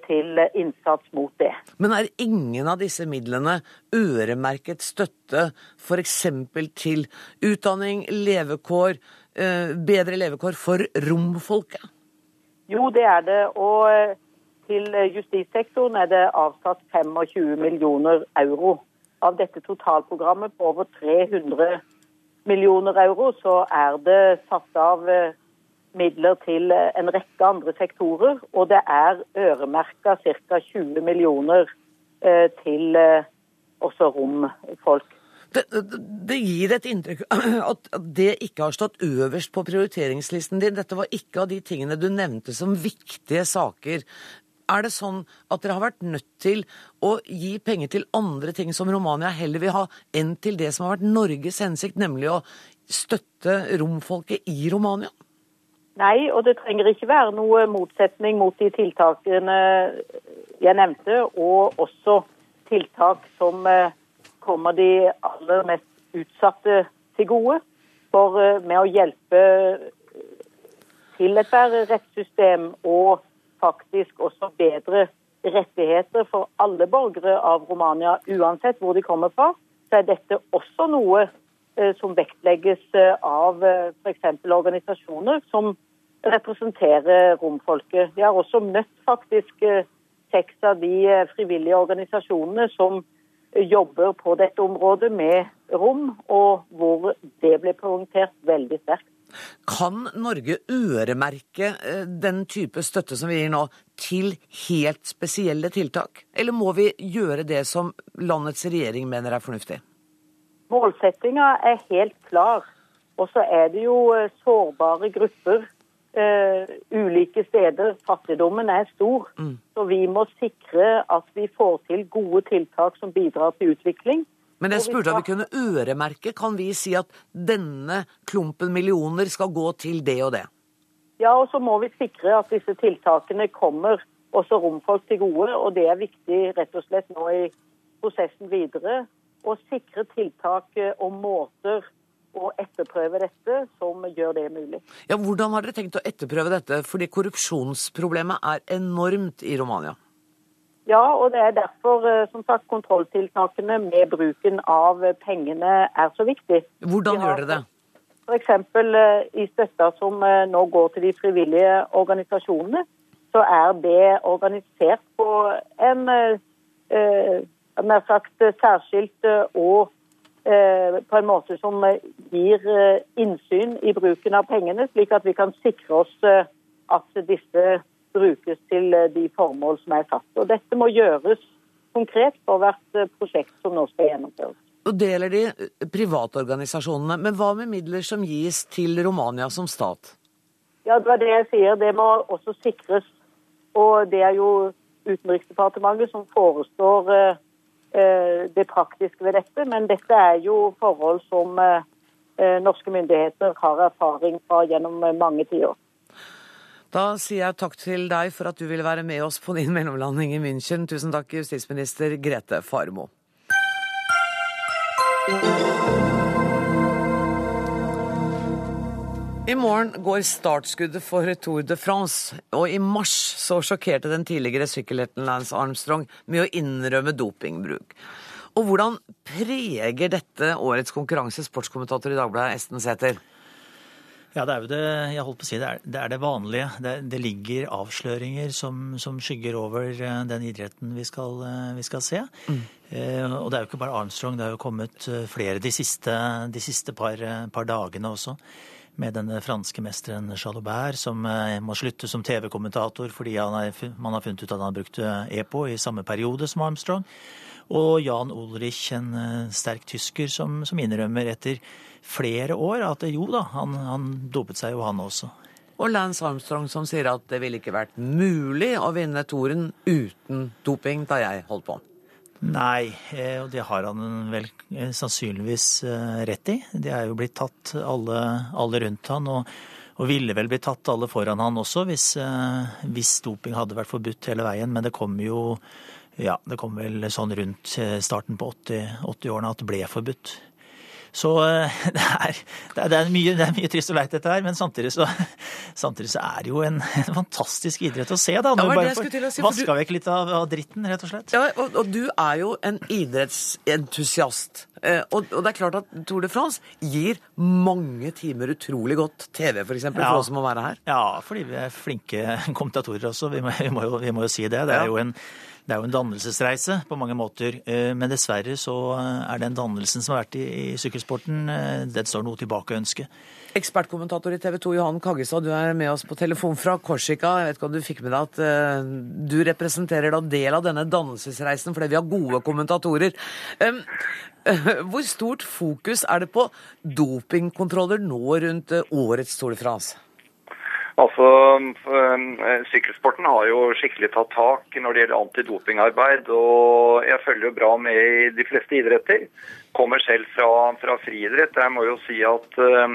til innsats mot det. Men er ingen av disse midlene øremerket støtte f.eks. til utdanning, levekår, bedre levekår for romfolket? Jo, det er det. Og til justissektoren er det avsatt 25 millioner euro. Av dette totalprogrammet på over 300 millioner euro, så er det satt av eh, midler til eh, en rekke andre sektorer. Og det er øremerka ca. 20 millioner eh, til også romfolk. Det, det, gir et inntrykk at det ikke har stått øverst på prioriteringslisten din. Dette var ikke av de tingene du nevnte som viktige saker. Er det sånn at dere har vært nødt til å gi penger til andre ting som Romania heller vil ha, enn til det som har vært Norges hensikt, nemlig å støtte romfolket i Romania? Nei, og det trenger ikke være noe motsetning mot de tiltakene jeg nevnte, og også tiltak som eh, kommer de aller mest utsatte til gode. For eh, med å hjelpe til et rettssystem og faktisk også bedre rettigheter for alle borgere av Romania, uansett hvor de kommer fra, så er dette også noe eh, som vektlegges eh, av eh, f.eks. organisasjoner som representerer romfolket. Vi har også møtt faktisk seks av de frivillige organisasjonene som jobber på dette området med rom, og hvor det ble poengtert veldig sterkt. Kan Norge øremerke eh, den type støtte som vi gir nå, til helt spesielle tiltak? Eller må vi gjøre det som landets regjering mener er fornuftig? Målsettinga er helt klar. Og så er det jo eh, sårbare grupper eh, ulike steder. Fattigdommen er stor. Så vi må sikre at vi får til gode tiltak som bidrar til utvikling. Men jeg spurte om vi kunne øremerke. Kan vi si at denne klumpen millioner skal gå til det og det? Ja, og så må vi sikre at disse tiltakene kommer også romfolk til gode. Og det er viktig rett og slett nå i prosessen videre å sikre tiltak eh, og måter å etterprøve dette som gjør det mulig. Ja, Hvordan har dere tenkt å etterprøve dette? Fordi korrupsjonsproblemet er enormt i Romania. Ja, og det er derfor eh, som sagt kontrolltiltakene med bruken av eh, pengene er så viktig. Hvordan gjør dere det? F.eks. eh, i støtta som nå går til de frivillige organisasjonene, så er det organisert på en nær sagt særskilt og på en måte som gir innsyn i bruken av pengene, slik at vi kan sikre oss at disse brukes til eh, de formål som er satt. Og Dette må gjøres konkret for hvert eh, prosjekt som nå skal gjennomføres. Og det gjelder de eh, private organisasjonene. Men hva med midler som gis til Romania som stat? Ja, det var det jeg sier. Det må også sikres. Og det er jo Utenriksdepartementet som forestår det praktiske ved dette. Men dette er jo forhold som norske myndigheter har erfaring fra gjennom mange tiår. Da sier jeg takk til deg for at du ville være med oss på din mellomlanding i München. Tusen takk, justisminister Grete Farmo. I morgen går startskuddet for Tour de France, og i mars så sjokkerte den tidligere sykkelhelten Lance Armstrong med å innrømme dopingbruk. Og hvordan preger dette årets konkurranse, sportskommentator i Dagbladet Esten Sæther? Ja, det er jo det jeg holdt på å si. Det er det, er det vanlige. Det, det ligger avsløringer som, som skygger over eh, den idretten vi skal, eh, vi skal se. Eh, og det er jo ikke bare Armstrong, det har jo kommet eh, flere de siste, de siste par, par dagene også. Med denne franske mesteren Jalobert, som må slutte som TV-kommentator fordi han er, man har funnet ut at han har brukt EPO i samme periode som Armstrong. Og Jan Ulrich, en sterk tysker, som, som innrømmer etter flere år at jo da, han, han dopet seg jo han også. Og Lance Armstrong som sier at det ville ikke vært mulig å vinne toren uten doping da jeg holdt på. Nei, eh, og det har han vel eh, sannsynligvis eh, rett i. De er jo blitt tatt alle, alle rundt han, og, og ville vel blitt tatt alle foran han også hvis, hvis doping hadde vært forbudt hele veien. Men det kom jo ja, det kom vel sånn rundt starten på 80 80-årene at det ble forbudt. Så eh, det er, det er, mye, det er mye trist og leit dette her, men samtidig så, samtidig så er det jo en, en fantastisk idrett å se, da. Når ja, bare får si, vaska du- vekk litt av, av dritten, rett og slett. Ja, og, og du er jo en idrettsentusiast. Eh, og, og det er klart at Tour de France gir mange timer utrolig godt TV, f.eks., for, eksempel, Ja. for oss som må være her. Ja, fordi vi er flinke kommentatorer også. Vi må, vi må, jo, vi må jo si det. Det er jo en, det er jo en dannelsesreise på mange måter. Eh, Men dessverre så er den dannelsen som har vært i, i sykkelsporten, eh, den står noe tilbake å ønske. Ekspertkommentator i TV 2 Johan Kaggestad, du er med oss på telefon fra Korsika. Jeg vet ikke om du fikk med deg at eh, du representerer da del av denne dannelsesreisen fordi vi har gode kommentatorer. Hvor stort fokus er det på dopingkontroller nå rundt eh, årets Tour de France? Altså, eh, Sykkelsporten har jo skikkelig tatt tak når det gjelder antidopingarbeid. og Jeg følger jo bra med i de fleste idretter. Kommer selv fra, fra friidrett. Jeg må jo si at eh,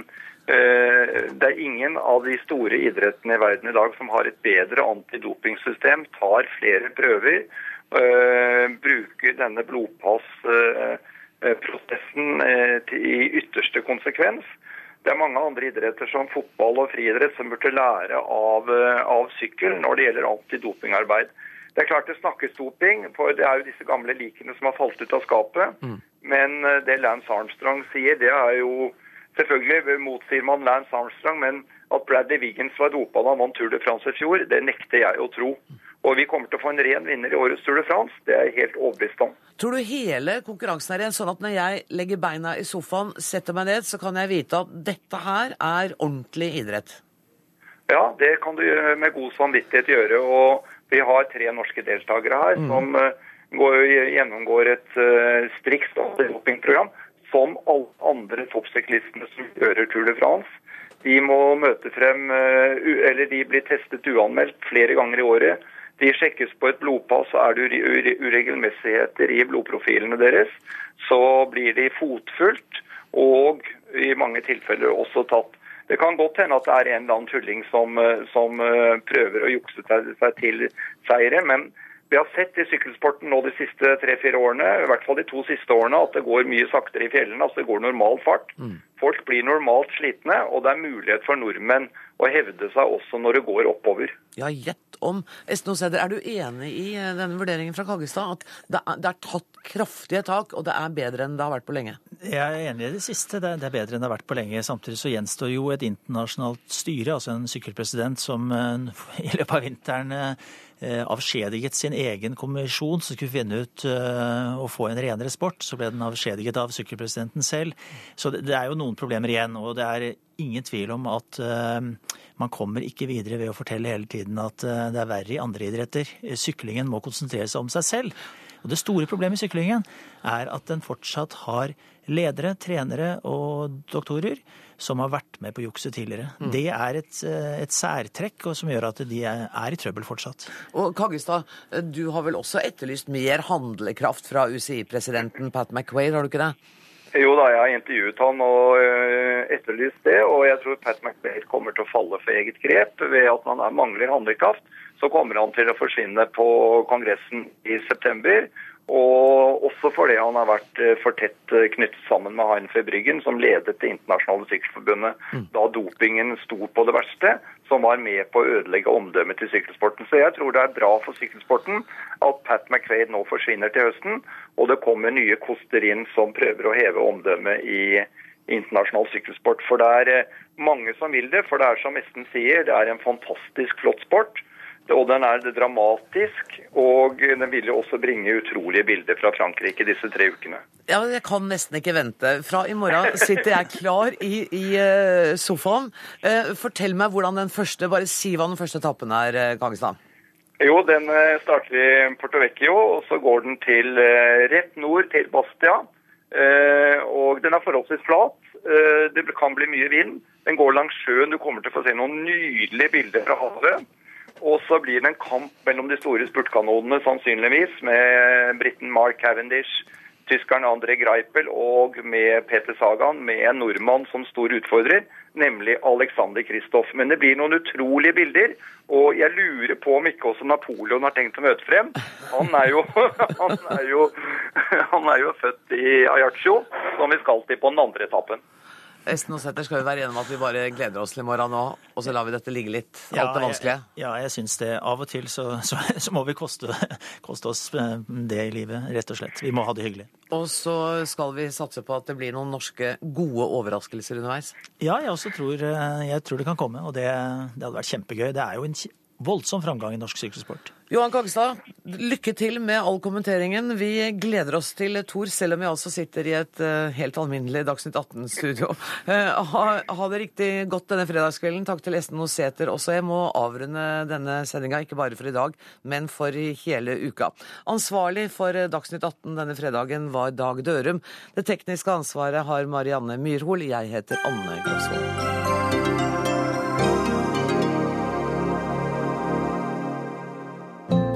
det er ingen av de store idrettene i verden i dag som har et bedre antidopingsystem, tar flere prøver, uh, bruker denne blodpassprosessen uh, i ytterste konsekvens. Det er mange andre idretter som fotball og friidrett som burde lære av, eh, av sykkel når det gjelder antidopingarbeid. Det er klart det snakkes doping, for det er jo disse gamle likene som har falt ut av skapet. Men eh, det Lance Armstrong sier, det er jo Selvfølgelig motsier man Lance Armstrong, men at Bradley Wiggins var dopa da han vant Tour de France i fjor, det nekter jeg å tro. Og vi kommer til å få en ren vinner i årets Tour de France. Det er jeg helt overbevist om. Tror du hele konkurransen er ren, sånn at når jeg legger beina i sofaen, setter meg ned, så kan jeg vite at dette her er ordentlig idrett? Ja, det kan du med god samvittighet gjøre. Og vi har tre norske deltakere her som uh, går, gjennomgår et uh, strikt dopingprogram som alle andre toppsyklistene som gjør Tour de France. De må møte frem, uh, eller de blir testet uanmeldt flere ganger i året. De sjekkes på et blodpass, og er det uregelmessigheter i blodprofilene deres, så blir de fotfulgt og i mange tilfeller også tatt. Det kan godt hende at det er en eller annen tulling som, som prøver å jukse seg til seire, men vi har sett i sykkelsporten nå de siste tre-fire årene, i hvert fall de to siste årene, at det går mye saktere i fjellene. altså Det går normal fart. Mm. Folk blir normalt slitne, og det er mulighet for nordmenn å hevde seg også når det går oppover. Ja, gjett om. Esten Osæder, er du enig i eh, denne vurderingen fra Kaggestad? At det er, det er tatt kraftige tak, og det er bedre enn det har vært på lenge? Jeg er enig i det siste. Det er, det er bedre enn det har vært på lenge. Samtidig så gjenstår jo et internasjonalt styre, altså en sykkelpresident som eh, i løpet av vinteren eh, avskjediget sin egen kommisjon som skulle finne ut uh, å få en renere sport. Så ble den avskjediget av sykkelpresidenten selv. Så det, det, er jo noen problemer igjen. Og det er ingen tvil om at uh, man kommer ikke videre ved å fortelle hele tiden at uh, det er verre i andre idretter. Syklingen må konsentrere seg om seg selv. Og det store problemet i syklingen er at den fortsatt har ledere, trenere og doktorer som har vært med på jukset tidligere. Mm. Det er et, et, særtrekk og som gjør at de er, er i trøbbel fortsatt. Og Kaggestad, du har vel også etterlyst mer handlekraft fra UCI-presidenten Pat McQuaid, har du ikke det? Jo da, jeg har intervjuet han og etterlyst det. Og jeg tror Pat McQuaid kommer til å falle for eget grep ved at man mangler handlekraft. Så kommer han til å forsvinne på kongressen i september. Og også fordi han har vært for tett knyttet sammen med Hein Bryggen, som ledet Det internasjonale sykkelforbundet mm. da dopingen sto på det verste, som var med på å ødelegge omdømmet til sykkelsporten. Så jeg tror det er bra for sykkelsporten at Pat McQuaid nå forsvinner til høsten, og det kommer nye koster inn som prøver å heve omdømmet i internasjonal sykkelsport. For det er mange som vil det, for det er som Esten sier, det er en fantastisk flott sport. Og den er dramatisk, og den vil jo også bringe utrolige bilder fra Frankrike disse tre ukene. Ja, Jeg kan nesten ikke vente. Fra i morgen sitter jeg klar i, i uh, sofaen. Uh, fortell meg hvordan den første Bare si hva den første etappen er, uh, Kagestad. Jo, den starter i Porto Vecchio, og så går den til rett nord til Bastia. Og den er forholdsvis flat. Det kan bli mye vind. Den går langs sjøen. Du kommer til å få se noen nydelige bilder fra havet. Og så blir det en kamp mellom de store spurtkanonene, sannsynligvis, med briten Mark Cavendish, tyskeren André Greipel og med Peter Sagan, med en nordmann som stor utfordrer, nemlig Alexander Kristoff. Men det blir noen utrolige bilder, og jeg lurer på om ikke også Napoleon har tenkt å møte frem. Han er jo, han er jo, han er jo født i Ajaccio, som vi skal til på den andre etappen. Esten og Sæther skal jo være enige om at vi bare gleder oss til i morgen nå, og så lar vi dette ligge litt. Alt det vanskelige. Ja, jeg, ja, syns det. Av og til så, så, så må vi koste, koste, oss det i livet, rett og slett. Vi må ha det hyggelig. Og så skal vi satse på at det blir noen norske gode overraskelser underveis. Ja, jeg også tror, jeg tror det kan komme, og det, det hadde vært kjempegøy. Det er jo en voldsom framgang i norsk sykkelsport. Johan Kagstad, lykke til med all kommenteringen. Vi gleder oss til Tor, selv om vi altså sitter i et uh, helt alminnelig Dagsnytt 18-studio. Uh, ha, ha, det riktig godt denne fredagskvelden. Takk til Esten Oseter også. Jeg må avrunde denne sendinga, ikke bare for i dag, men for hele uka. Ansvarlig for Dagsnytt 18 denne fredagen var Dag Dørum. Det tekniske ansvaret har Marianne Myrhol. Jeg heter Anne Grosvold.